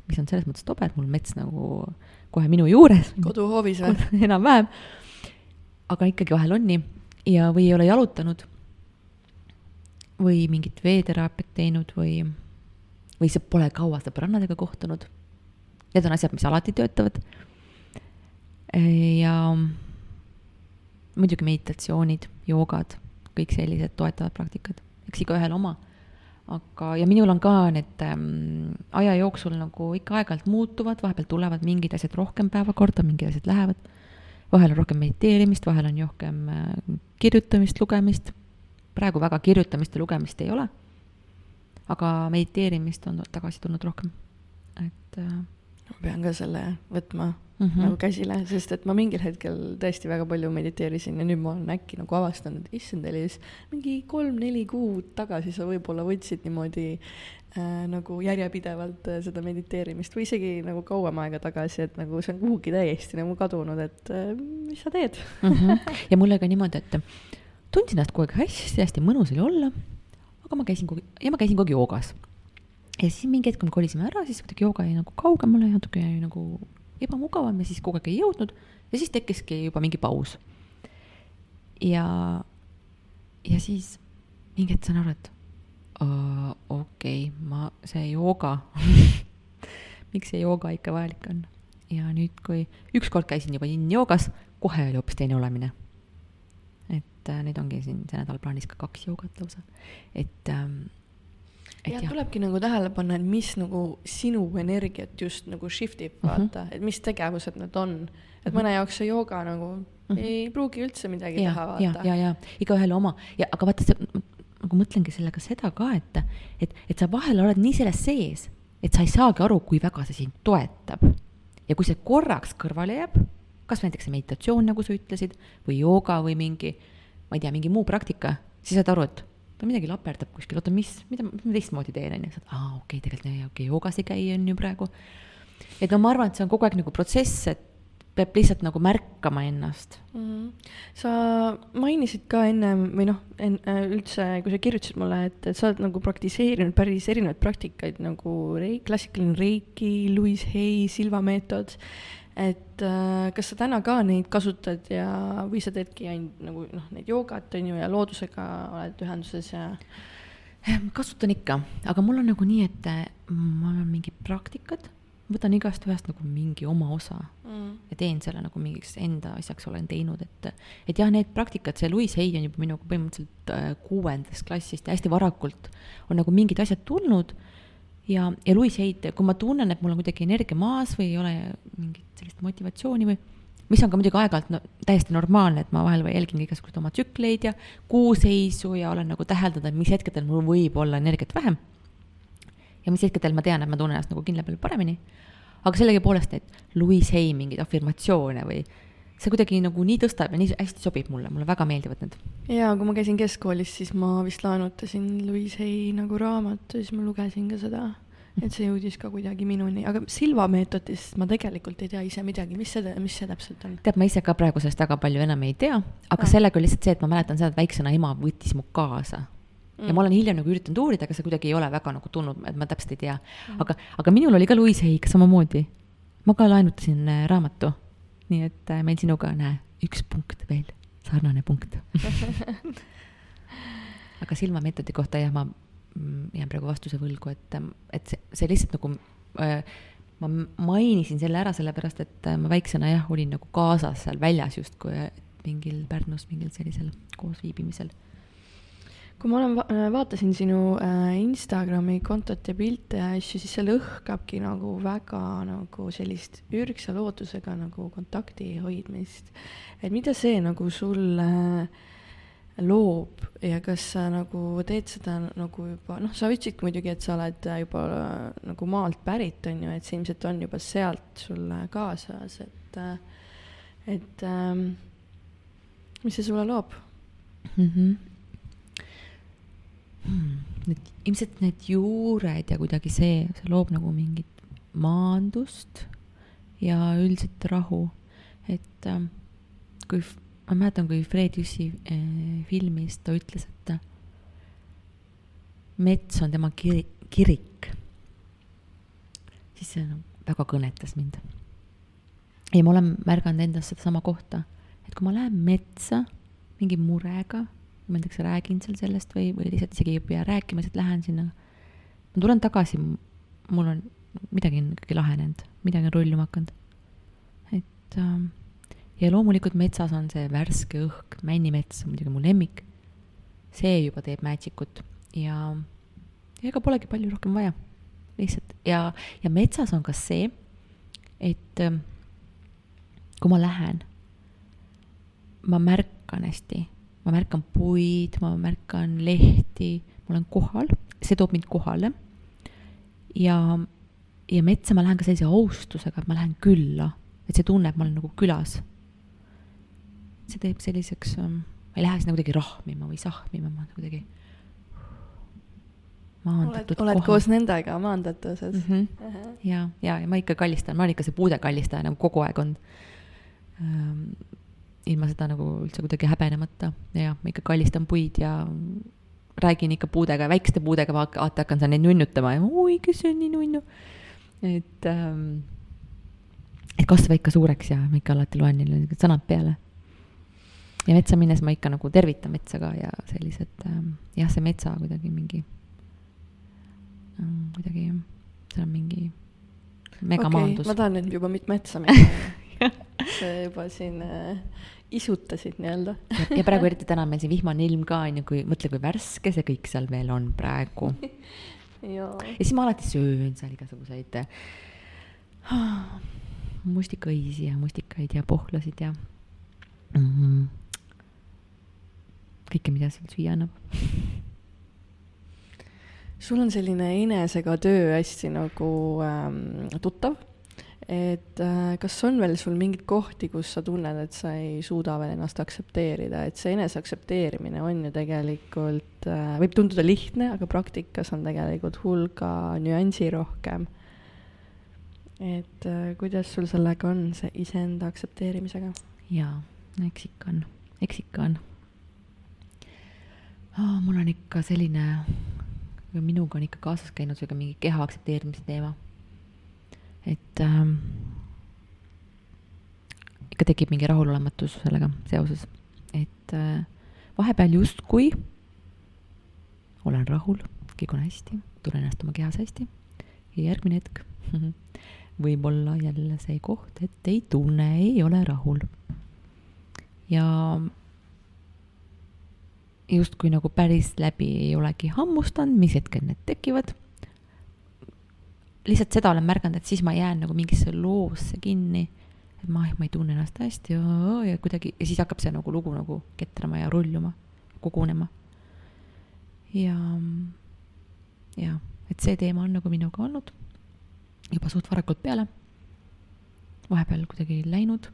mis on selles mõttes tobe, et mul mets nagu kohe minu juures. koduhoovis või? [LAUGHS] enam-vähem. aga ikkagi vahel on nii ja, või ei ole jalutanud või mingit veeteraapiat teinud või, või sa pole kaua sõbrannadega kohtunud. Need on asjad, mis alati töötavad. ja muidugi meditatsioonid, joogad, kõik sellised toetavad praktikad, eks igaühel oma. aga, ja minul on ka need ähm, aja jooksul nagu ikka aeg-ajalt muutuvad, vahepeal tulevad mingid asjad rohkem päevakorda, mingid asjad lähevad. vahel on rohkem mediteerimist, vahel on rohkem äh, kirjutamist, lugemist. praegu väga kirjutamist ja lugemist ei ole. Aga mediteerimist on tagasi tulnud rohkem, et äh, ma pean ka selle võtma mm -hmm. nagu käsile, sest et ma mingil hetkel tõesti väga palju mediteerisin ja nüüd ma olen äkki nagu avastanud, issand, Elis, mingi kolm-neli kuud tagasi sa võib-olla võtsid niimoodi äh, nagu järjepidevalt äh, seda mediteerimist või isegi nagu kauem aega tagasi, et nagu see on kuhugi täiesti nagu kadunud, et äh, mis sa teed mm? -hmm. ja mul oli ka niimoodi, et tundsin ennast kogu aeg hästi, hästi mõnus oli olla, aga ma käisin kogu, ja ma käisin kogu joogas ja siis mingi hetk, me kolisime ära, siis kuidagi jooga jäi nagu kaugemale, natuke jäi nagu ebamugavam ja siis kogu aeg ei jõudnud ja siis tekkiski juba mingi paus. ja, ja siis mingi hetk saan aru, et okei okay,, ma, see jooga [LAUGHS] miks see jooga ikka vajalik on? ja nüüd, kui ükskord käisin juba yin-joogas, kohe oli hoopis teine olemine. Et äh, nüüd ongi siin see nädal plaanis ka kaks joogat lausa, et ähm, jah, tulebki nagu tähele panna, et mis nagu sinu energiat just nagu shift ib, vaata mm, -hmm. et mis tegevused need on. et mm -hmm. mõne jaoks see jooga nagu mm -hmm. ei pruugi üldse midagi ja, teha, vaata. ja, ja, ja igaühel oma ja, aga vaata, nagu mõtlengi sellega seda ka, et, et, et sa vahel oled nii selles sees, et sa ei saagi aru, kui väga see sind toetab. ja kui see korraks kõrvale jääb, kas näiteks see meditatsioon, nagu sa ütlesid, või jooga või mingi, ma ei tea, mingi muu praktika, siis saad aru, et midagi laperdab kuskil, oota, mis, mida, ma teistmoodi teen, on ju, saad, aa, okei okay,, tegelikult okei okay,, joogas ei käi, on ju praegu. et no ma arvan, et see on kogu aeg nagu protsess, et peab lihtsalt nagu märkama ennast mm. -hmm. sa mainisid ka ennem või noh, en-, äh, üldse, kui sa kirjutasid mulle, et, sa oled nagu praktiseerinud päris erinevaid praktikaid nagu rei-, klassikaline reiki, Louis Hay, Silva meetod, et äh, kas sa täna ka neid kasutad ja, või sa teedki ainult nagu noh, neid joogat, on ju, ja loodusega oled ühenduses ja kasutan ikka, aga mul on nagu nii, et mul on mingid praktikad võtan igast ühest nagu mingi oma osa mm. ja teen selle nagu mingiks enda asjaks olen teinud, et, et jah, need praktikad, see Louis Hay on juba minuga põhimõtteliselt äh, kuuendast klassist ja hästi varakult on nagu mingid asjad tulnud ja, ja Louis Hay'd, kui ma tunnen, et mul on kuidagi energia maas või ei ole mingit sellist motivatsiooni või mis on ka muidugi aeg-ajalt no, täiesti normaalne, et ma vahel jälgin igasuguseid oma tsükleid ja kuuseisu ja olen nagu täheldada, mis hetkedel mul võib olla energiat vähem ja mis hetkedel ma tean, et ma tunnen ennast nagu kindla peal paremini. aga sellegipoolest neid Louise Hay mingeid afirmatsioone või see kuidagi nagu nii tõstab ja nii hästi sobib mulle, mulle väga meeldivad need. jaa, kui ma käisin keskkoolis, siis ma vist laenutasin Louise Hay nagu raamatu, siis ma lugesin ka seda, et see jõudis ka kuidagi minuni, aga Silva meetodist ma tegelikult ei tea ise midagi, mis see, mis see täpselt on? tead, ma ise ka praegu sellest väga palju enam ei tea, aga ah. sellega oli lihtsalt see, et ma mäletan seda, et väiksena ema võttis mu kaasa ja ma olen hiljem nagu üritanud uurida, aga see kuidagi ei ole väga nagu tulnud, et ma täpselt ei tea mm.. aga, aga minul oli ka Louise Hay samamoodi. ma ka laenutasin äh, raamatu. Nii et äh, meil sinuga, näe, üks punkt veel, sarnane punkt. [LAUGHS] Aga silmameetodi kohta jah, ma mm, jään praegu vastuse võlgu, et, ähm, et see, see lihtsalt nagu äh, ma mainisin selle ära sellepärast, et äh, ma väiksena jah, olin nagu kaasas seal väljas justkui mingil Pärnus mingil sellisel koosviibimisel kui ma olen äh, vaatasin sinu äh, Instagrami kontot ja pilte ja asju, siis seal õhkabki nagu väga nagu sellist ürgsa lootusega nagu kontakti hoidmist. et mida see nagu sulle loob ja kas sa nagu teed seda nagu juba, noh, sa ütlesid muidugi, et sa oled juba nagu maalt pärit, on ju, et see ilmselt on juba sealt sulle kaasas, et, et ähm, mis see sulle loob mm? Hmm, need ilmselt need juured ja kuidagi see, see loob nagu mingit maandust ja üldiselt rahu. et äh, kui, ma mäletan, kui Fred Jüssi äh, filmis ta ütles, et äh, mets on tema kiri, kirik, siis see no, väga kõnetas mind. ja ma olen märganud endas sedasama kohta, et kui ma lähen metsa mingi murega ma näiteks räägin seal sellest või, või lihtsalt isegi ei pea rääkima, lihtsalt lähen sinna. ma tulen tagasi, mul on, midagi on ikkagi lahenenud, midagi on rulluma hakanud. et äh, ja loomulikult metsas on see värske õhk, männimets on muidugi mu lemmik. see juba teeb magic ut ja, ja ega polegi palju rohkem vaja. lihtsalt ja, ja metsas on ka see, et äh, kui ma lähen, ma märkan hästi ma märkan puid, ma märkan lehti, ma olen kohal, see toob mind kohale. ja, ja metsa ma lähen ka sellise austusega, et ma lähen külla, et see tunne, et ma olen nagu külas. see teeb selliseks, ähm, ma ei lähe sinna kuidagi rahmima või sahmima, ma kuidagi maandatud oled, oled koos nendega maandatuses mm. -hmm. Uh -huh. ja, ja, ja ma ikka kallistan, ma olen ikka see puude kallistaja nagu kogu aeg olnud ähm, ilma seda nagu üldse kuidagi häbenemata ja ma ikka kallistan puid ja räägin ikka puudega, väikeste puudega, vaata, hakkan seal neid nunnutama ja oi, kes on nii nunnu. et ähm,, et kasva ikka suureks ja ma ikka alati loen neile sõnad peale. ja metsa minnes ma ikka nagu tervitan metsa ka ja sellised ähm,, jah, see metsa kuidagi mingi ähm,, kuidagi, seal on mingi megamaandus okay,. ma tahan nüüd juba metsa [LAUGHS] minna [LAUGHS] see juba siin äh, isutasid nii-öelda. Ja praegu eriti täna on meil siin vihmane ilm ka onju, kui mõtle, kui värske see kõik seal veel on praegu. [LAUGHS] Ja siis ma alati söön seal igasuguseid ah, mustikaõisi ja mustikaid ja pohlasid ja mm -hmm. kõike, mida seal süüa annab. Sul on selline enesega töö hästi nagu ähm, tuttav, et äh, kas on veel sul mingeid kohti, kus sa tunned, et sa ei suuda veel ennast aktsepteerida, et see enese aktsepteerimine on ju tegelikult äh,, võib tunduda lihtne, aga praktikas on tegelikult hulga nüansirohkem. et äh, kuidas sul sellega on, see iseenda aktsepteerimisega? jaa, eks ikka on, eks ikka on oh,. mul on ikka selline minuga on ikka kaasas käinud sihuke mingi keha aktsepteerimise teema. Et ähm, ikka tekib mingi rahulolematus sellega seoses, et äh, vahepeal justkui olen rahul, kõik on hästi, tunnen ennast oma kehas hästi ja järgmine hetk [LAUGHS] võib olla jälle see koht, et ei tunne, ei ole rahul. ja justkui nagu päris läbi ei olegi hammustanud, mis hetkel need tekivad. Lihtsalt seda olen märganud, et siis ma jään nagu mingisse loosse kinni, et ma, ma ei tunne ennast hästi ja, ja kuidagi ja siis hakkab see nagu lugu nagu ketrama ja rulluma, kogunema. ja, ja, et see teema on nagu minuga olnud juba suht varakult peale. vahepeal kuidagi läinud,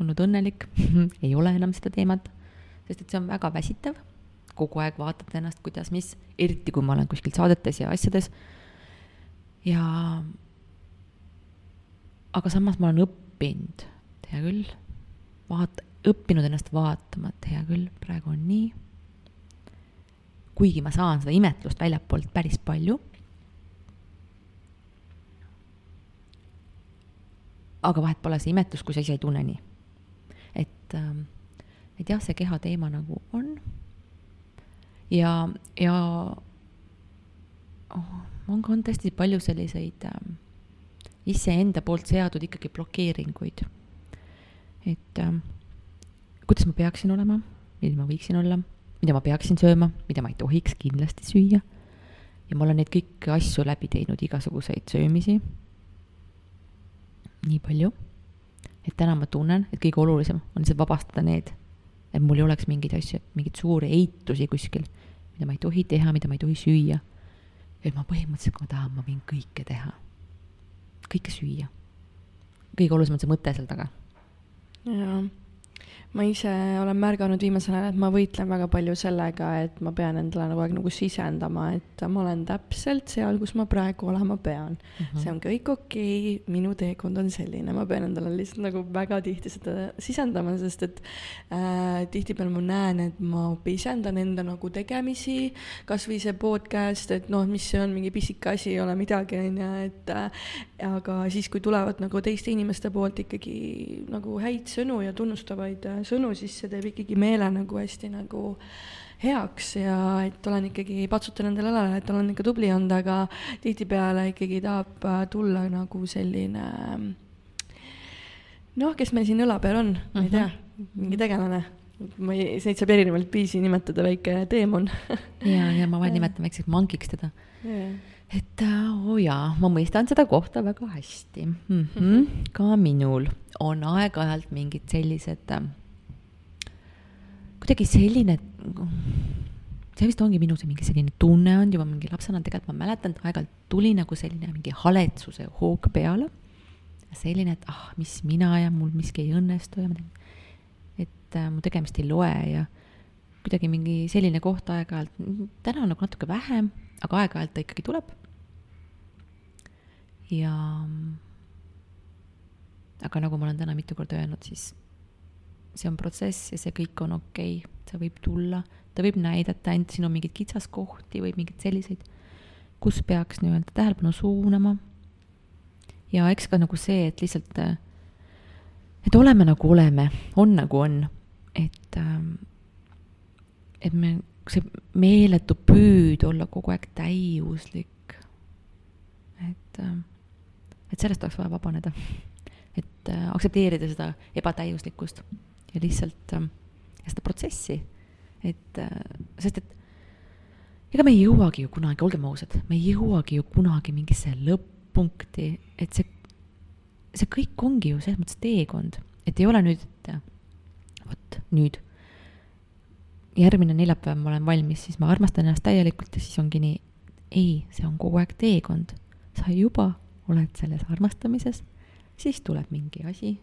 olnud õnnelik [LAUGHS] ei ole enam seda teemat, sest et see on väga väsitav kogu aeg vaatad ennast, kuidas, mis, eriti kui ma olen kuskil saadetes ja asjades. Ja aga samas ma olen õppinud, hea küll, vaata, õppinud ennast vaatama, et hea küll, praegu on nii. kuigi ma saan seda imetlust väljapoolt päris palju. aga vahet pole see imetlus, kui sa ise ei tunne nii. et, ähm, et jah, see keha teema nagu on ja, ja oh, on ka, on tõesti palju selliseid äh, iseenda poolt seatud ikkagi blokeeringuid. et äh, kuidas ma peaksin olema, milline ma võiksin olla, mida ma peaksin sööma, mida ma ei tohiks kindlasti süüa. ja ma olen neid kõiki asju läbi teinud, igasuguseid söömisi. nii palju, et täna ma tunnen, et kõige olulisem on lihtsalt vabastada need et mul ei oleks mingeid asju, mingeid suuri eitusi kuskil, mida ma ei tohi teha, mida ma ei tohi süüa. Et ma põhimõtteliselt, kui ma tahan, ma võin kõike teha. kõike süüa. kõige olulisem on see mõte seal taga. jaa ma ise olen märganud viimasel ajal, et ma võitlen väga palju sellega, et ma pean endale kogu aeg nagu sisendama, et ma olen täpselt seal, kus ma praegu olema pean uh. Mhm. -huh. see on kõik okei okay,, minu teekond on selline, ma pean endale lihtsalt nagu väga tihti seda sisendama, sest et äh, tihtipeale ma näen, et ma pisendan enda nagu tegemisi, kasvõi see podcast, et noh, mis see on, mingi pisike asi, ei ole midagi, on ju, et äh, aga siis, kui tulevad nagu teiste inimeste poolt ikkagi nagu häid sõnu ja tunnustavaid äh, sõnu, siis see teeb ikkagi meele nagu hästi nagu heaks ja et olen ikkagi, patsutan endale õlale, et olen ikka tubli olnud, aga tihtipeale ikkagi tahab äh, tulla nagu selline noh, kes meil siin õla peal on ma ei tea, mhm. mingi tegelane ma ei, neid saab erinevalt viisi nimetada, väike teemon [LAUGHS] ja, ja ma vahel nimetan väikseks mankiks teda yeah et oo oh jaa, ma mõistan seda kohta väga hästi mm. -hmm. Mm -hmm. ka minul on aeg-ajalt mingid sellised äh, kuidagi selline, see vist ongi minu see mingi selline tunne olnud juba mingi lapsena, tegelikult ma mäletan, et aeg-ajalt tuli nagu selline mingi haletsuse hoog peale. selline, et ah, mis mina ja mul miski ei õnnestu ja ma teen, et äh, mu tegemist ei loe ja kuidagi mingi selline koht aeg-ajalt, täna nagu natuke vähem, aga aeg-ajalt ta ikkagi tuleb. ja aga nagu ma olen täna mitu korda öelnud, siis see on protsess ja see kõik on okei okay., see võib tulla, ta võib näidata ainult sinu mingeid kitsaskohti või mingeid selliseid, kus peaks nii-öelda tähelepanu suunama. ja eks ka nagu see, et lihtsalt, et oleme nagu oleme, on nagu on, et, ähm, et me, see meeletu püüd olla kogu aeg täiuslik, et, ähm, et sellest oleks vaja vabaneda et äh, aktsepteerida seda ebatäiuslikkust ja lihtsalt äh, seda protsessi, et äh, sest et ega me ei jõuagi ju kunagi, olgem ausad, me ei jõuagi ju kunagi mingisse lõpp-punkti, et see, see kõik ongi ju selles mõttes teekond, et ei ole nüüd, et vot nüüd järgmine neljapäev ma olen valmis, siis ma armastan ennast täielikult ja siis ongi nii. ei, see on kogu aeg teekond. sa juba oled selles armastamises, siis tuleb mingi asi,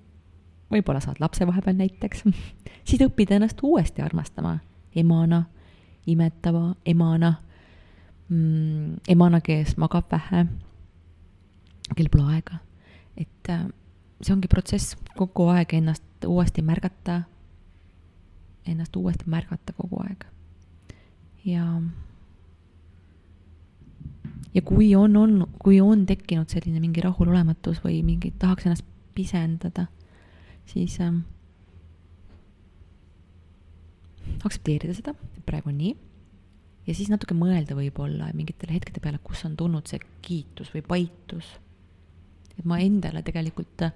võib-olla saad lapse vahepeal näiteks, [LAUGHS] siis õpid ennast uuesti armastama. Emana, imetava emana. Mm,, emana, kes magab vähe, kel pole aega. et äh, see ongi protsess, kogu aeg ennast uuesti märgata, ennast uuesti märgata kogu aeg. ja, ja kui on, on, kui on tekkinud selline mingi rahulolematus või mingi, tahaks ennast pisendada, siis ähm, aktsepteerida seda, et praegu on nii ja siis natuke mõelda võib-olla mingitele hetkede peale, kus on tulnud see kiitus või paitus. et ma endale tegelikult äh,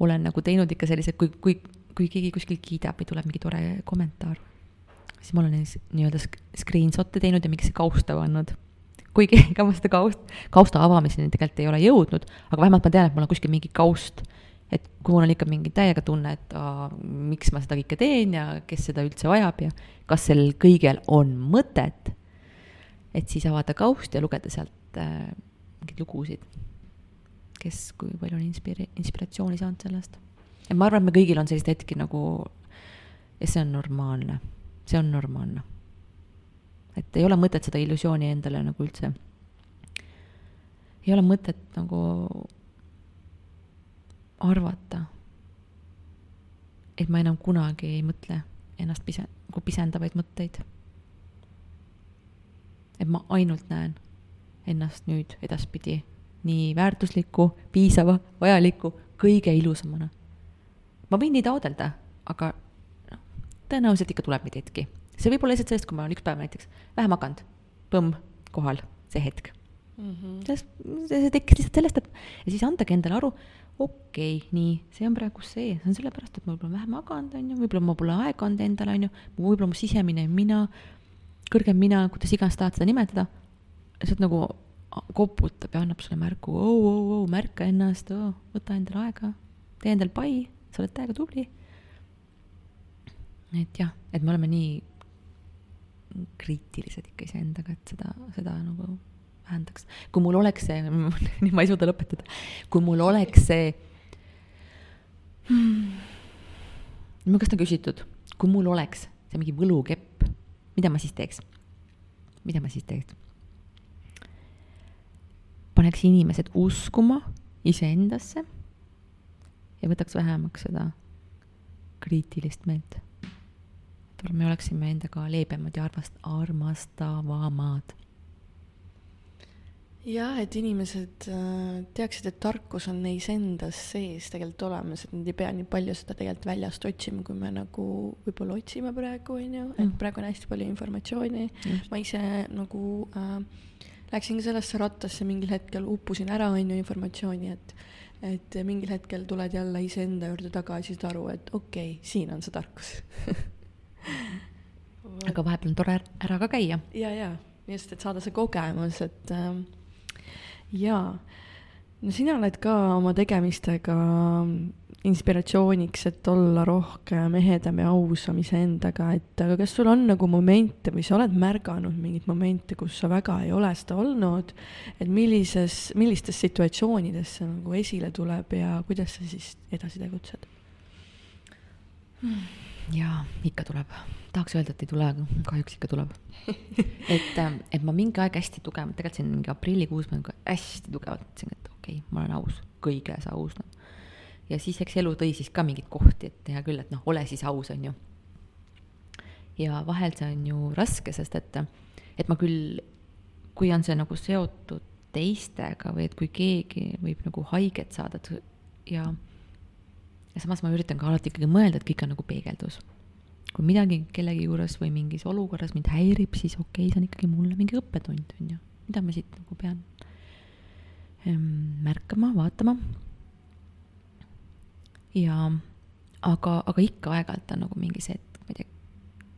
olen nagu teinud ikka sellised, kui, kui, kui keegi kuskil kiidab või tuleb mingi tore kommentaar, siis ma olen nii-öelda screenshot'e teinud ja mingisse kausta pannud. kuigi ega ma seda kaust, kausta avamiseni tegelikult ei ole jõudnud, aga vähemalt ma tean, et mul on kuskil mingi kaust et kui mul on ikka mingi täiega tunne, et aa, miks ma seda kõike teen ja kes seda üldse vajab ja kas sellel kõigel on mõtet, et siis avada kaust ja lugeda sealt äh, mingeid lugusid. kes, kui palju on inspiri-, inspiratsiooni saanud sellest. et ma arvan, et me kõigil on selliseid hetki nagu, ja see on normaalne, see on normaalne. et ei ole mõtet seda illusiooni endale nagu üldse, ei ole mõtet nagu arvata, et ma enam kunagi ei mõtle ennast pise-, nagu pisendavaid mõtteid. et ma ainult näen ennast nüüd edaspidi nii väärtusliku, piisava, vajaliku, kõige ilusamana. ma võin nii taodelda, aga noh, tõenäoliselt ikka tuleb neid hetki. see võib olla lihtsalt sellest, kui ma olen üks päev näiteks vähe maganud, põmm, kohal, see hetk mm. -hmm. sellest, see tekkis lihtsalt sellest, et ja siis andagi endale aru, okei okay,, nii, see on praegu see, see on sellepärast, et ma võib-olla vähe maganud, on ju, võib-olla ma pole aega andnud endale, on ju, võib-olla mu sisemine mina, kõrgem mina, kuidas iganes tahad seda nimetada, lihtsalt nagu koputab ja annab sulle märku oh,, oh, oh, märka ennast oh,, võta endale aega, tee endale pai, sa oled täiega tubli. et jah, et me oleme nii kriitilised ikka iseendaga, et seda, seda nagu vähendaks. kui mul oleks see, [LAUGHS] nüüd ma ei suuda lõpetada, kui mul oleks see hmm,, mu käest on küsitud, kui mul oleks see mingi võlukepp, mida ma siis teeks? mida ma siis teeks? paneks inimesed uskuma iseendasse ja võtaks vähemaks seda kriitilist meelt. et me oleksime endaga leebemad ja armast-, armastavamad jah, et inimesed äh, teaksid, et tarkus on neis endas sees tegelikult olemas, et nad ei pea nii palju seda tegelikult väljast otsima, kui me nagu võib-olla otsime praegu, on ju, et mm. praegu on hästi palju informatsiooni. Ma ise nagu äh, läksin ka sellesse rattasse mingil hetkel, uppusin ära, on ju, informatsiooni, et et mingil hetkel tuled jälle iseenda juurde tagasi, saad aru, et okei okay,, siin on see tarkus. Aga vahepeal on tore ära ka käia. ja, ja just, et saada see kogemus, et äh, jaa, no sina oled ka oma tegemistega inspiratsiooniks, et olla rohkem ehedam ja ausam iseendaga, et aga kas sul on nagu momente või sa oled märganud mingeid momente, kus sa väga ei ole seda olnud, et millises, millistes situatsioonides see nagu esile tuleb ja kuidas sa siis edasi tegutsed hmm.? Jaa, ikka tuleb. tahaks öelda, et ei tule, aga kahjuks ikka tuleb. [LAUGHS] et, ähm, et ma mingi aeg hästi tugevalt, tegelikult siin mingi aprillikuus ma nagu hästi tugevalt mõtlesin, et okei okay,, ma olen aus, kõiges aus noh. ja siis eks elu tõi siis ka mingeid kohti, et hea küll, et noh, ole siis aus, on ju. ja vahel see on ju raske, sest et, et ma küll, kui on see nagu seotud teistega või et kui keegi võib nagu haiget saada ja ja samas ma üritan ka alati ikkagi mõelda, et kõik on nagu peegeldus. kui midagi kellegi juures või mingis olukorras mind häirib, siis okei okay,, see on ikkagi mulle mingi õppetund, on ju, mida ma siit nagu pean ehm, märkama, vaatama. ja aga, aga ikka aeg-ajalt on nagu mingi see, et ma ei tea,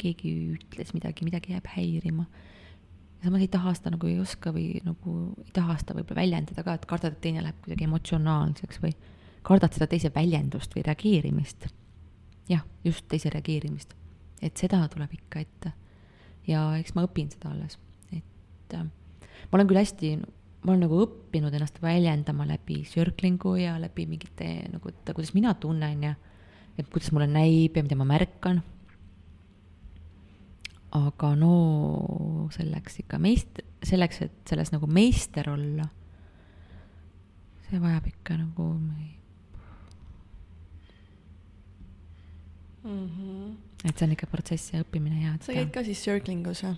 keegi ütles midagi, midagi jääb häirima. samas ei taha seda nagu ei oska või nagu ei taha seda võib-olla väljendada ka, et kardad, et teine läheb kuidagi emotsionaalseks või kardad seda teise väljendust või reageerimist. jah, just teise reageerimist. et seda tuleb ikka ette. ja eks ma õpin seda alles, et äh, ma olen küll hästi, ma olen nagu õppinud ennast väljendama läbi circling'u ja läbi mingite nagu, et kuidas mina tunnen ja et kuidas mulle näib ja mida ma märkan. aga no selleks ikka meist-, selleks, et selles nagu meister olla, see vajab ikka nagu mm. -hmm. et see on ikka protsess ja õppimine ja et sa käid ka siis circling us või?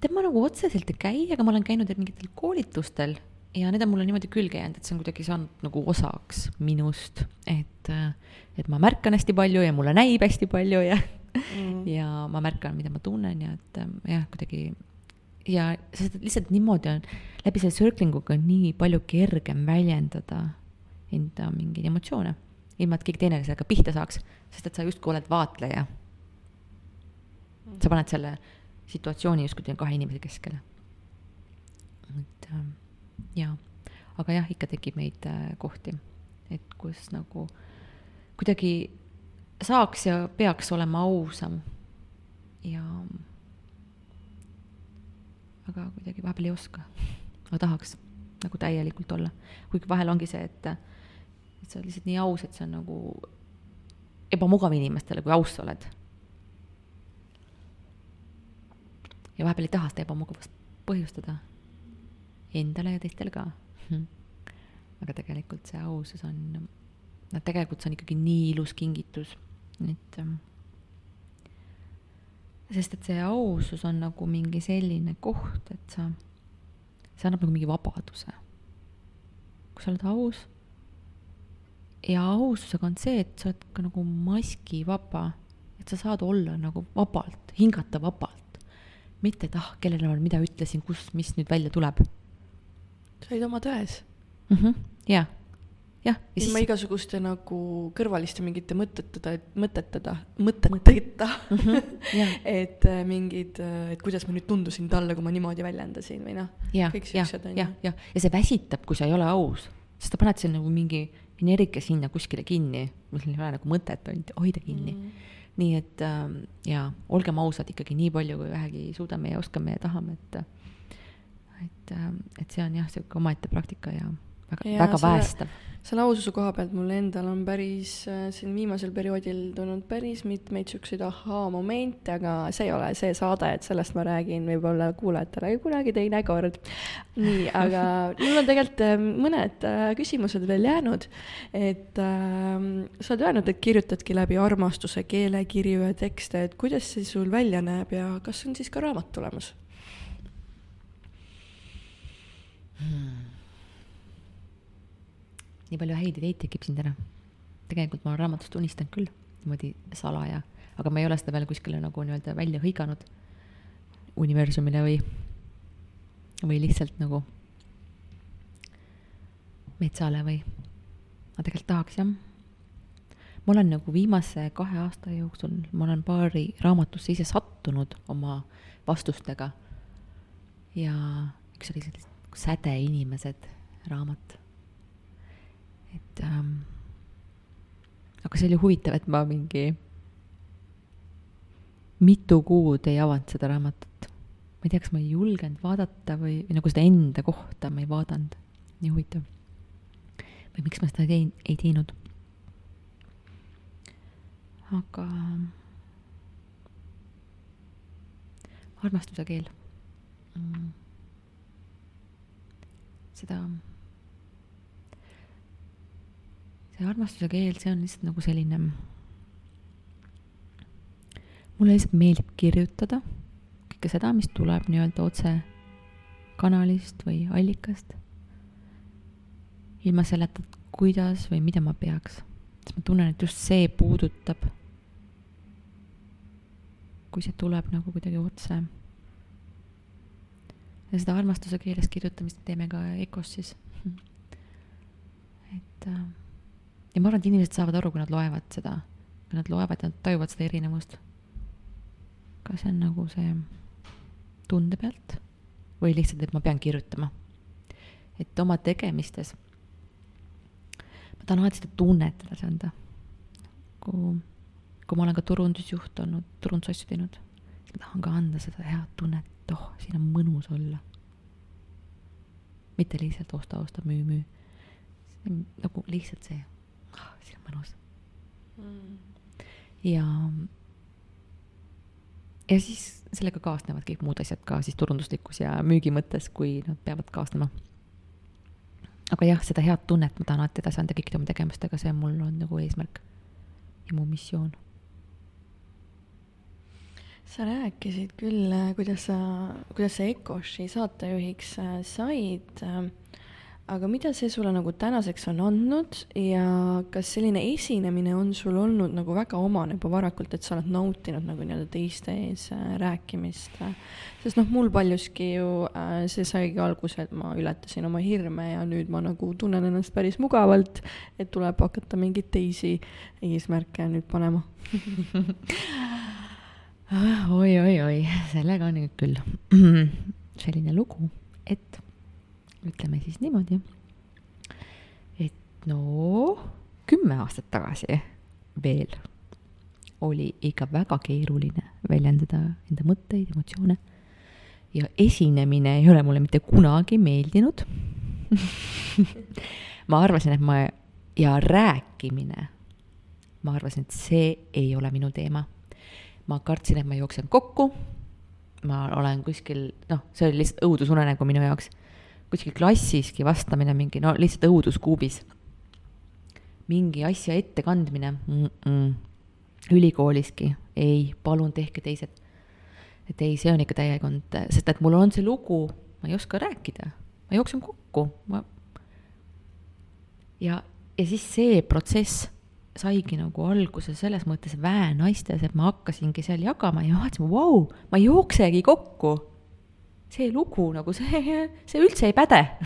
tead, ma nagu otseselt ei käi, aga ma olen käinud mingitel koolitustel ja need on mulle niimoodi külge jäänud, et see on kuidagi saanud nagu osaks minust, et, et ma märkan hästi palju ja mulle näib hästi palju ja mm. [LAUGHS] ja ma märkan, mida ma tunnen ja et jah, kuidagi ja sest lihtsalt niimoodi on, läbi selle circling uga on nii palju kergem väljendada enda mingeid emotsioone, ilma et keegi teine sellega pihta saaks, sest et sa justkui oled vaatleja. sa paned selle situatsiooni justkui kahe inimese keskele. et äh, jaa, aga jah, ikka tekib neid äh, kohti, et kus nagu kuidagi saaks ja peaks olema ausam ja aga kuidagi vahepeal ei oska. aga tahaks nagu täielikult olla, kuigi vahel ongi see, et, et sa oled lihtsalt nii aus, et see on nagu ebamugav inimestele, kui aus sa oled. ja vahepeal ei taha seda ebamugavust põhjustada endale ja teistele ka. [LAUGHS] aga tegelikult see ausus on, noh, tegelikult see on ikkagi nii ilus kingitus, et ähm, sest et see ausus on nagu mingi selline koht, et sa, see annab nagu mingi vabaduse. kui sa oled aus ja aususega on see, et sa oled ka nagu maskivaba, et sa saad olla nagu vabalt, hingata vabalt. mitte, et ah, kellele ma mida ütlesin, kus, mis nüüd välja tuleb. sa olid oma tões mm. -hmm. jaa jah. ilma igasuguste nagu kõrvaliste mingite mõtetada, mõtetada, mõteteta mm. -hmm, [LAUGHS] et äh, mingid, äh, et kuidas ma nüüd tundusin talle, kui ma niimoodi väljendasin või noh. on ju. jah, jah, ja see väsitab, kui sa ei ole aus, sest sa paned seal nagu mingi energia sinna kuskile kinni, millel ei ole nagu mõtet ainult hoida kinni mm. -hmm. nii et äh, jaa, olgem ausad ikkagi nii palju, kui vähegi suudame ja oskame ja tahame, et et, äh, et see on jah, sihuke omaette praktika ja väga, väga päästev selle aususe koha pealt mul endal on päris äh, siin viimasel perioodil tulnud päris mitmeid siukseid ahaa-momente, aga see ei ole see saade, et sellest ma räägin võib-olla kuulajatele kunagi teine kord. nii, aga [LAUGHS] mul on tegelikult äh, mõned äh, küsimused veel jäänud. et äh, sa oled öelnud, et kirjutadki läbi armastuse keelekirju ja tekste, et kuidas see sul välja näeb ja kas on siis ka raamat tulemas hmm.? Nii palju häid ideid tekib siin täna. tegelikult ma olen raamatust unistanud küll, niimoodi salaja, aga ma ei ole seda veel kuskile nagu nii-öelda välja hõiganud universumile või, või lihtsalt nagu metsale või, ma tegelikult tahaks jah. ma olen nagu viimase kahe aasta jooksul, ma olen paari raamatusse ise sattunud oma vastustega ja üks oli selline sädeinimesed raamat et ähm, aga see oli huvitav, et ma mingi mitu kuud ei avanud seda raamatut. ma ei tea, kas ma ei julgenud vaadata või, või nagu seda enda kohta ma ei vaadanud. nii huvitav. või miks ma seda tein, ei teinud. aga armastuse keel mm.. seda see armastuse keel, see on lihtsalt nagu selline, mulle lihtsalt meeldib kirjutada kõike seda, mis tuleb nii-öelda otse kanalist või allikast. ilma selleta, kuidas või mida ma peaks, sest ma tunnen, et just see puudutab. kui see tuleb nagu kuidagi otse. ja seda armastuse keeles kirjutamist teeme ka EKOs siis. [LAUGHS] et äh, ja ma arvan, et inimesed saavad aru, kui nad loevad seda, kui nad loevad ja nad tajuvad seda erinevust. kas see on nagu see tunde pealt või lihtsalt, et ma pean kirjutama. et oma tegemistes ma tahan alati seda tunnet edasi anda. kui, kui ma olen ka turundusjuht olnud, turundusasju teinud, tahan ka anda seda head tunnet, oh, siin on mõnus olla. mitte lihtsalt osta, osta, müü, müü. nagu lihtsalt see, see on mõnus mm.. ja, ja siis sellega kaasnevad kõik muud asjad ka siis turunduslikkus ja müügi mõttes, kui nad peavad kaasnema. aga jah, seda head tunnet ma tahan alati edasi anda kõikide oma tegemistega, see mul on nagu eesmärk ja mu missioon. Sa rääkisid küll, äh, kuidas sa, kuidas sa Ecoshi saatejuhiks äh, said, äh, aga mida see sulle nagu tänaseks on andnud ja kas selline esinemine on sul olnud nagu väga omane juba varakult, et sa oled nautinud nagu nii-öelda teiste ees rääkimist? sest noh, mul paljuski ju see saigi alguse, et ma ületasin oma hirme ja nüüd ma nagu tunnen ennast päris mugavalt, et tuleb hakata mingeid teisi eesmärke nüüd panema [LAUGHS] oi-oi-oi, sellega on nüüd küll [CLEARS THROAT] selline lugu, et ütleme siis niimoodi, et no kümme aastat tagasi veel oli ikka väga keeruline väljendada enda mõtteid, emotsioone. ja esinemine ei ole mulle mitte kunagi meeldinud [LAUGHS] ma arvasin, et ma ja rääkimine, ma arvasin, et see ei ole minu teema ma kartsin, et ma jooksen kokku. ma olen kuskil, noh, see oli lihtsalt õudusunenägu minu jaoks. Kuskil klassiski vastamine mingi, no lihtsalt õuduskuubis. mingi asja ettekandmine mm, -mm. ülikooliski, ei, palun tehke teised. et ei, see on ikka täiekond, sest et mul on see lugu, ma ei oska rääkida, ma jooksen kokku, ma. ja, ja siis see protsess saigi nagu alguse selles mõttes väenaistes, et ma hakkasingi seal jagama ja vaatasin, vau, ma ei jooksegi kokku. See lugu nagu see, see üldse ei päde [LAUGHS]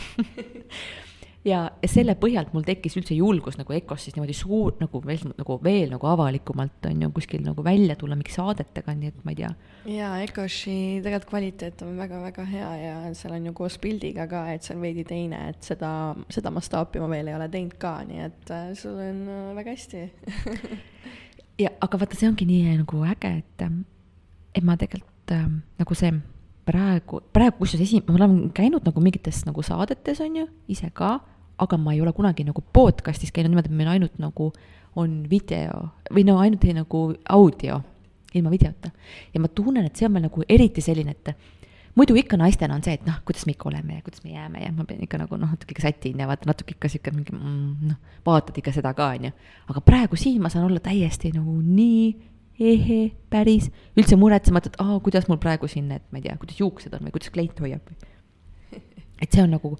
ja selle põhjalt mul tekkis üldse julgus nagu EKOs siis niimoodi suur, nagu veel, nagu veel nagu avalikumalt on ju kuskil nagu välja tulla mingi saadetega, nii et ma ei tea. jaa, EKOS-i tegelikult kvaliteet on väga-väga hea ja seal on ju koos pildiga ka, et see on veidi teine, et seda, seda mastaapi ma veel ei ole teinud ka, nii et äh, sul on äh, väga hästi [LAUGHS] ja aga vaata, see ongi nii nagu äge, et, et ma tegelikult äh, nagu see praegu, praegu kusjuures esi-, ma olen käinud nagu mingites nagu saadetes, on ju, ise ka, aga ma ei ole kunagi nagu podcast'is käinud niimoodi, et meil ainult nagu on video või no ainult nagu audio, ilma videota. ja ma tunnen, et see on meil nagu eriti selline, et muidu ikka naistena on see, et noh, kuidas me ikka oleme ja kuidas me jääme ja ma pean ikka nagu noh, natuke ikka sätin ja vaata natuke ikka sihuke mingi mm, noh, vaatad ikka seda ka, on ju. aga praegu siin ma saan olla täiesti nagu nii ehe, päris, üldse muretsemata, et aa, kuidas mul praegu siin need, ma ei tea, kuidas juuksed on või kuidas kleit hoiab või. [LAUGHS] et see on nagu.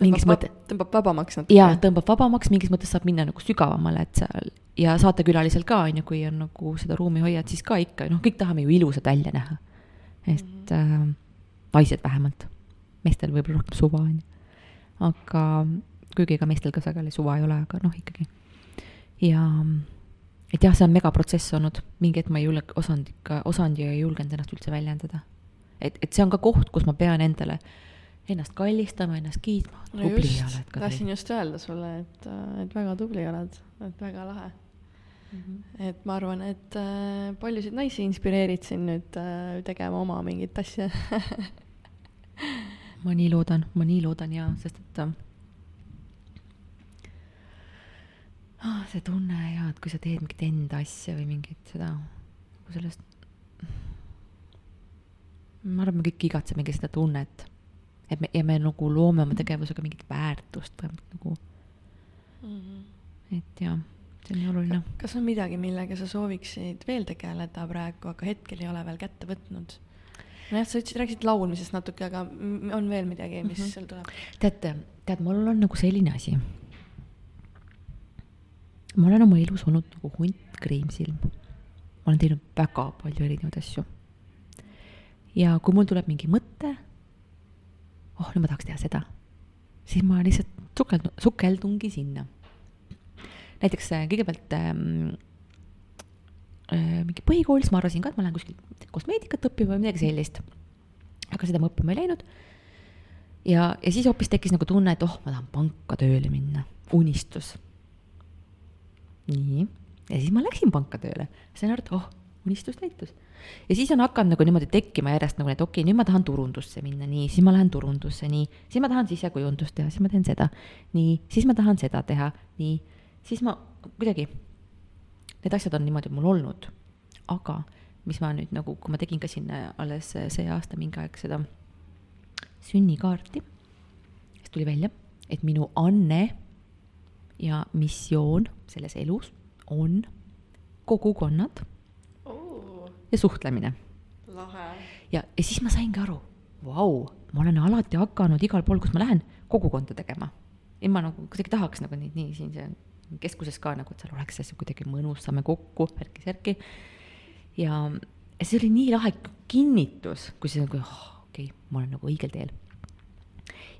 mingis mõttes. tõmbab vabamaks natuke. jaa, tõmbab vabamaks, mingis mõttes saab minna nagu sügavamale, et seal ja saatekülalisel ka on ju, kui on nagu seda ruumi hoiad, siis ka ikka, noh, kõik tahame ju ilusad välja näha. et -hmm. äh, naised vähemalt, meestel võib-olla rohkem suva on ju. aga kuigi ega meestel ka sageli suva ei ole, aga noh, ikkagi. ja et jah, see on megaprotsess olnud, mingi hetk ma ei julge, osanud ikka, osanud ja ei julgenud ennast üldse väljendada. et, et see on ka koht, kus ma pean endale ennast kallistama, ennast kiitma. no tubli just, tahtsin just öelda sulle, et, et väga tubli oled, et väga lahe mm. -hmm. et ma arvan, et äh, paljusid naisi inspireerid siin nüüd äh, tegema oma mingit asja [LAUGHS] ma nii loodan, ma nii loodan jaa, sest et äh, ah, see tunne ja et kui sa teed mingit enda asja või mingit seda, nagu sellest. ma arvan, me kõik igatsemegi seda tunnet, et me ja me nagu loome oma tegevusega mingit väärtust või nagu mm. -hmm. et jah, see on oluline. kas on midagi, millega sa sooviksid veel tegeleda praegu, aga hetkel ei ole veel kätte võtnud? nojah, sa ütlesid, rääkisid laulmisest natuke, aga on veel midagi, mis mm -hmm. sul tuleb? tead, tead, mul on nagu selline asi ma olen oma elus olnud nagu hunt kreemsilm. ma olen teinud väga palju erinevaid asju. ja kui mul tuleb mingi mõte, oh, nüüd ma tahaks teha seda, siis ma lihtsalt sukeldun, sukeldungi sinna. näiteks äh, kõigepealt ähm, äh, mingi põhikoolis ma arvasin ka, et ma lähen kuskilt kosmeetikat õppima või midagi sellist. aga seda ma õppima ei läinud. ja, ja siis hoopis tekkis nagu tunne, et oh, ma tahan panka tööle minna, unistus nii, ja siis ma läksin panka tööle, sain aru, et oh, unistus täitus. ja siis on hakanud nagu niimoodi tekkima järjest nagu need, okei okay,, nüüd ma tahan turundusse minna, nii, siis ma lähen turundusse, nii, siis ma tahan sisekujundust teha, siis ma teen seda, nii, siis ma tahan seda teha, nii, siis ma kuidagi, need asjad on niimoodi mul olnud, aga mis ma nüüd nagu, kui ma tegin ka siin alles see aasta mingi aeg seda sünnikaarti, siis tuli välja, et minu anne ja missioon selles elus on kogukonnad oh, ja suhtlemine. ja, ja siis ma saingi aru, vau, ma olen alati hakanud igal pool, kus ma lähen, kogukonda tegema. ja ma nagu kuidagi tahaks nagu neid nii siin see keskuses ka nagu, et seal oleks see kuidagi mõnus, saame kokku, värki-särki. ja see oli nii lahe kinnitus, kui see nagu, oh, okei okay,, ma olen nagu õigel teel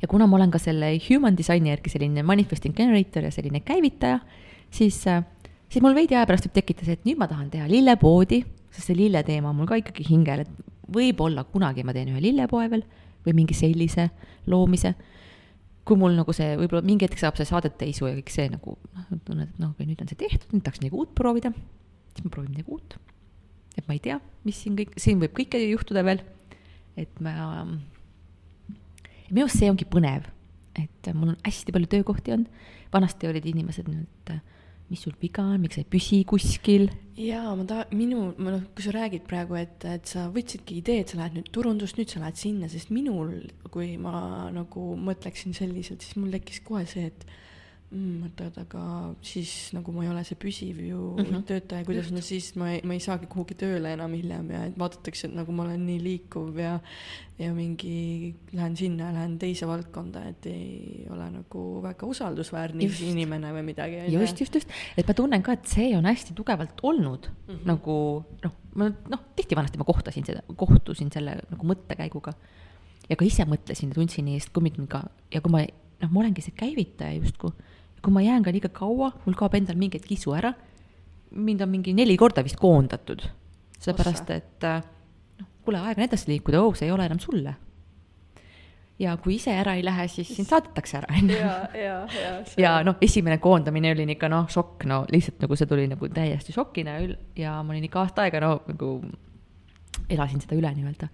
ja kuna ma olen ka selle human design'i järgi selline manifesting generator ja selline käivitaja, siis, äh, siis mul veidi aja pärast võib tekkida see, et nüüd ma tahan teha lillepoodi, sest see lille teema on mul ka ikkagi hingel, et võib-olla kunagi ma teen ühe lillepoe veel või mingi sellise loomise. kui mul nagu see, võib-olla mingi hetk saab see saadeteisu ja kõik see nagu, noh, tunned, et noh, okei, nüüd on see tehtud, nüüd tahaks midagi uut proovida, siis ma proovin midagi uut. et ma ei tea, mis siin kõik, siin võib kõike juhtuda veel, et ma minu arust see ongi põnev, et mul on hästi palju töökohti olnud, vanasti olid inimesed nüüd, mis sul viga on, miks sa ei püsi kuskil? jaa, ma tahan, minu, ma noh, kui sa räägid praegu, et, et sa võtsidki idee, et sa lähed nüüd turundust, nüüd sa lähed sinna, sest minul, kui ma nagu mõtleksin selliselt, siis mul tekkis kohe see, et mm,, oot-oot, aga siis nagu ma ei ole see püsiv ju mm -hmm. töötaja, kuidas ma siis, ma ei, ma ei saagi kuhugi tööle enam hiljem ja et vaadatakse, et nagu ma olen nii liikuv ja ja mingi lähen sinna, lähen teise valdkonda, et ei ole nagu väga usaldusväärne just. inimene või midagi. just, just, just, et ma tunnen ka, et see on hästi tugevalt olnud mm -hmm. nagu noh, ma noh, tihti vanasti ma kohtasin seda, kohtusin selle nagu mõttekäiguga ja ka ise mõtlesin ja tundsin nii eest kummitmiga ja kui ma noh, ma olengi see käivitaja justkui kui ma jään ka liiga kaua, mul kaob endal mingi hetk isu ära. mind on mingi neli korda vist koondatud, sellepärast et äh, noh, kuule, aeg on edasi liikuda, oo, see ei ole enam sulle. ja kui ise ära ei lähe, siis sind saadetakse ära, on ju. ja, ja, ja. ja noh, esimene koondamine oli ikka noh, šokk, no lihtsalt nagu see tuli nagu täiesti šokina ja ma olin ikka aasta aega no nagu elasin seda üle nii-öelda.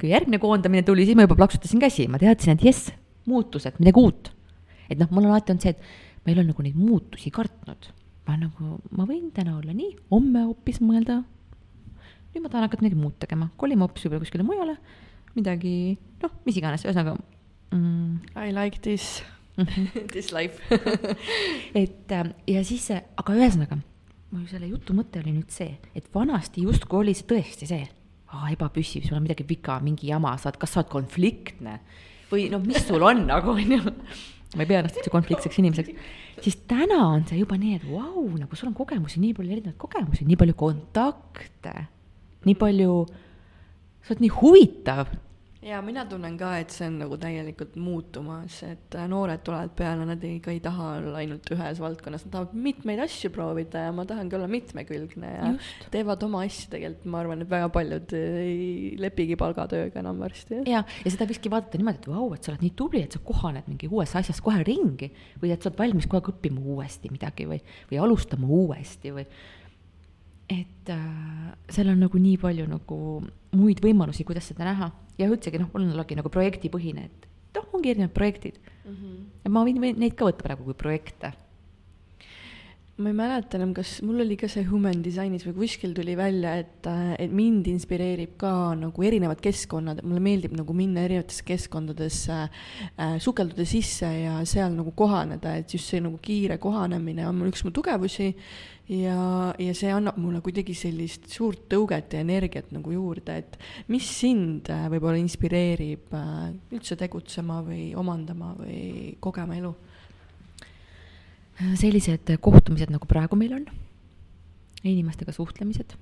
kui järgmine koondamine tuli, siis ma juba plaksutasin käsi, ma teadsin, et jess, muutused, midagi uut et noh, mul on alati olnud see, et ma ei ole nagu neid muutusi kartnud. ma nagu, ma võin täna olla nii, homme hoopis mõelda, nüüd ma tahan hakata midagi muud tegema, kolime hoopis võib-olla kuskile mujale, midagi, noh, mis iganes, ühesõnaga mm.. I like this. [LAUGHS] This life. [LAUGHS] Et äh, ja siis, aga ühesõnaga, mu selle jutu mõte oli nüüd see, et vanasti justkui oli see tõesti see, ebapüsiv, sul on midagi viga, mingi jama, sa oled, kas sa oled konfliktne? Või noh, mis sul on nagu onju ma ei pea ennast üldse konfliktseks inimeseks, siis täna on see juba nii, et vau nagu sul on kogemusi, nii palju erinevaid kogemusi, nii palju kontakte, nii palju, sa oled nii huvitav ja mina tunnen ka, et see on nagu täielikult muutumas, et äh, noored tulevad peale, nad ei, ka ei taha olla ainult ühes valdkonnas, nad tahavad mitmeid asju proovida ja ma tahangi olla mitmekülgne ja Just. teevad oma asju tegelikult, ma arvan, et väga paljud ei lepigi palgatööga enam varsti. ja, ja seda võikski vaadata niimoodi, et vau, et sa oled nii tubli, et sa kohaned mingi uues asjas kohe ringi või et sa oled valmis kogu aeg õppima uuesti midagi või, või alustama uuesti või et äh, seal on nagu nii palju nagu muid võimalusi, kuidas seda näha ja üldsegi noh, mul on alati nagu projektipõhine, et noh, ongi erinevad projektid mm. -hmm. ja ma võin neid ka võtta praegu kui projekte ma ei mäleta enam, kas mul oli ka see Human Designis või kuskil tuli välja, et, et mind inspireerib ka nagu erinevad keskkonnad, mulle meeldib nagu minna erinevatesse keskkondadesse äh,, sukelduda sisse ja seal nagu kohaneda, et just see nagu kiire kohanemine on mul üks mu tugevusi ja, ja see annab mulle kuidagi sellist suurt tõuget ja energiat nagu juurde, et mis sind äh, võib-olla inspireerib äh, üldse tegutsema või omandama või kogema elu sellised kohtumised, nagu praegu meil on, inimestega suhtlemised.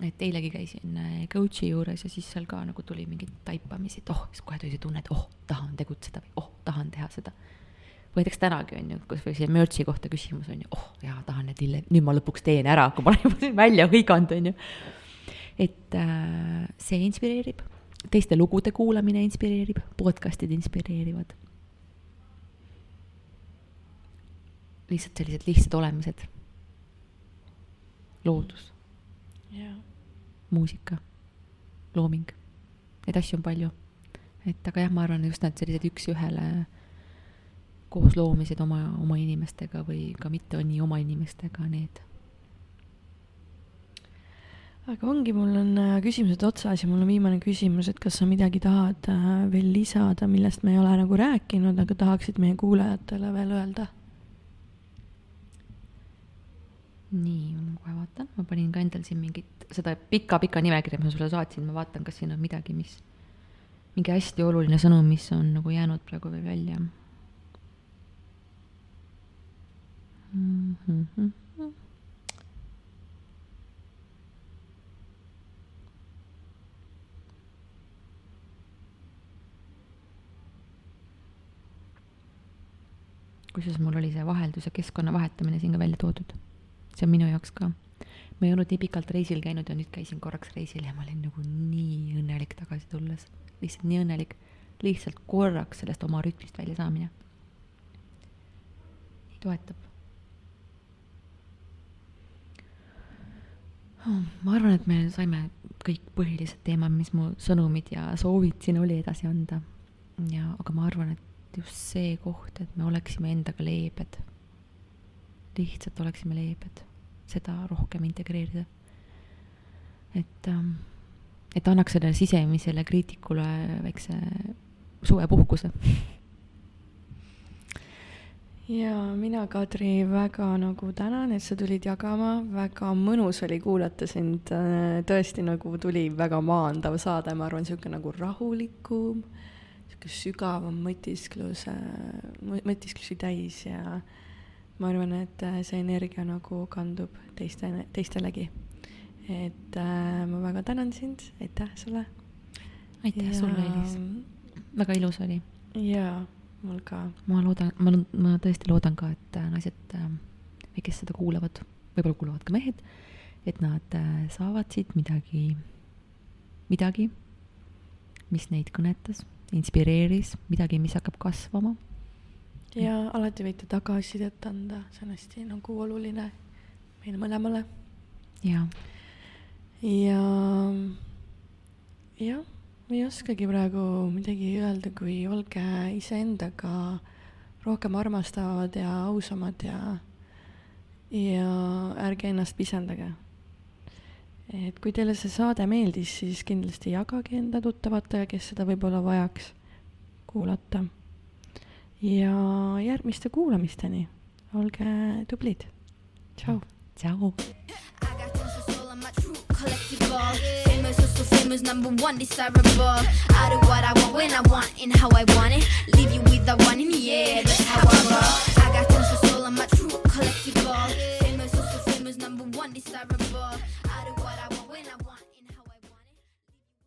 et eilegi käisin äh, coach'i juures ja siis seal ka nagu tuli mingeid taipamisi, et oh, siis kohe tuli see tunne, et oh, tahan tegutseda või oh, tahan teha seda. või näiteks tänagi on ju, kus või see merch'i kohta küsimus on ju, oh jaa, tahan need lille, nüüd ma lõpuks teen ära, kui ma olen juba siin välja hõiganud, on ju. et äh, see inspireerib, teiste lugude kuulamine inspireerib, podcast'id inspireerivad lihtsalt sellised lihtsad olemised. loodus, jah, muusika, looming, neid asju on palju. et aga jah, ma arvan, just need sellised üks-ühele koos loomised oma, oma inimestega või ka mitte nii oma inimestega, need. aga ongi, mul on äh, küsimused otsas ja mul on viimane küsimus, et kas sa midagi tahad äh, veel lisada, millest me ei ole nagu rääkinud, aga tahaksid meie kuulajatele veel öelda? nii, ma kohe vaatan, ma panin ka endal siin mingit, seda pika-pika nimekirja, mis ma sulle saatsin, ma vaatan, kas siin on midagi, mis, mingi hästi oluline sõnum, mis on nagu jäänud praegu veel välja mm. -hmm. kusjuures mul oli see vaheldus ja keskkonna vahetamine siin ka välja toodud see on minu jaoks ka. ma ei olnud nii pikalt reisil käinud ja nüüd käisin korraks reisil ja ma olin nagu nii õnnelik tagasi tulles, lihtsalt nii õnnelik, lihtsalt korraks sellest oma rütmist välja saamine. toetab. ma arvan, et me saime kõik põhilised teemad, mis mu sõnumid ja soovid siin oli edasi anda. ja, aga ma arvan, et just see koht, et me oleksime endaga leebed lihtsalt oleksime leebed, seda rohkem integreerida. et, et annaks sellele sisemisele kriitikule väikse suvepuhkuse. ja mina, Kadri, väga nagu tänan, et sa tulid jagama, väga mõnus oli kuulata sind, tõesti nagu tuli väga maandav saade, ma arvan, niisugune nagu rahulikum, niisugune sügavam mõtisklus, mõtisklusi täis ja ma arvan, et äh, see energia nagu kandub teiste, teistelegi. et äh, ma väga tänan sind, aitäh sulle. aitäh sulle, Elis. väga ilus oli. jaa, mul ka. ma loodan, ma, ma tõesti loodan ka, et äh, naised või kes seda kuulavad, võib-olla kuulavad ka mehed, et nad äh, saavad siit midagi, midagi, mis neid kõnetas, inspireeris, midagi, mis hakkab kasvama ja alati võite tagasisidet anda, see on hästi nagu oluline meile mõlemale. ja, ja jah, ma ei oskagi praegu midagi öelda, kui olge iseendaga rohkem armastavad ja ausamad ja, ja ärge ennast pisendage. et kui teile see saade meeldis, siis kindlasti jagage enda tuttavatega, kes seda võib-olla vajaks kuulata ja järgmiste kuulamisteni, olge tublid, tšau. tšau. Famous, so, so famous, number one desirable. I do what I want when I want and how I want it. Leave you with the one in the air, that's how I roll. I got tons of soul, I'm a true collectible. Famous, so, so famous, number one desirable.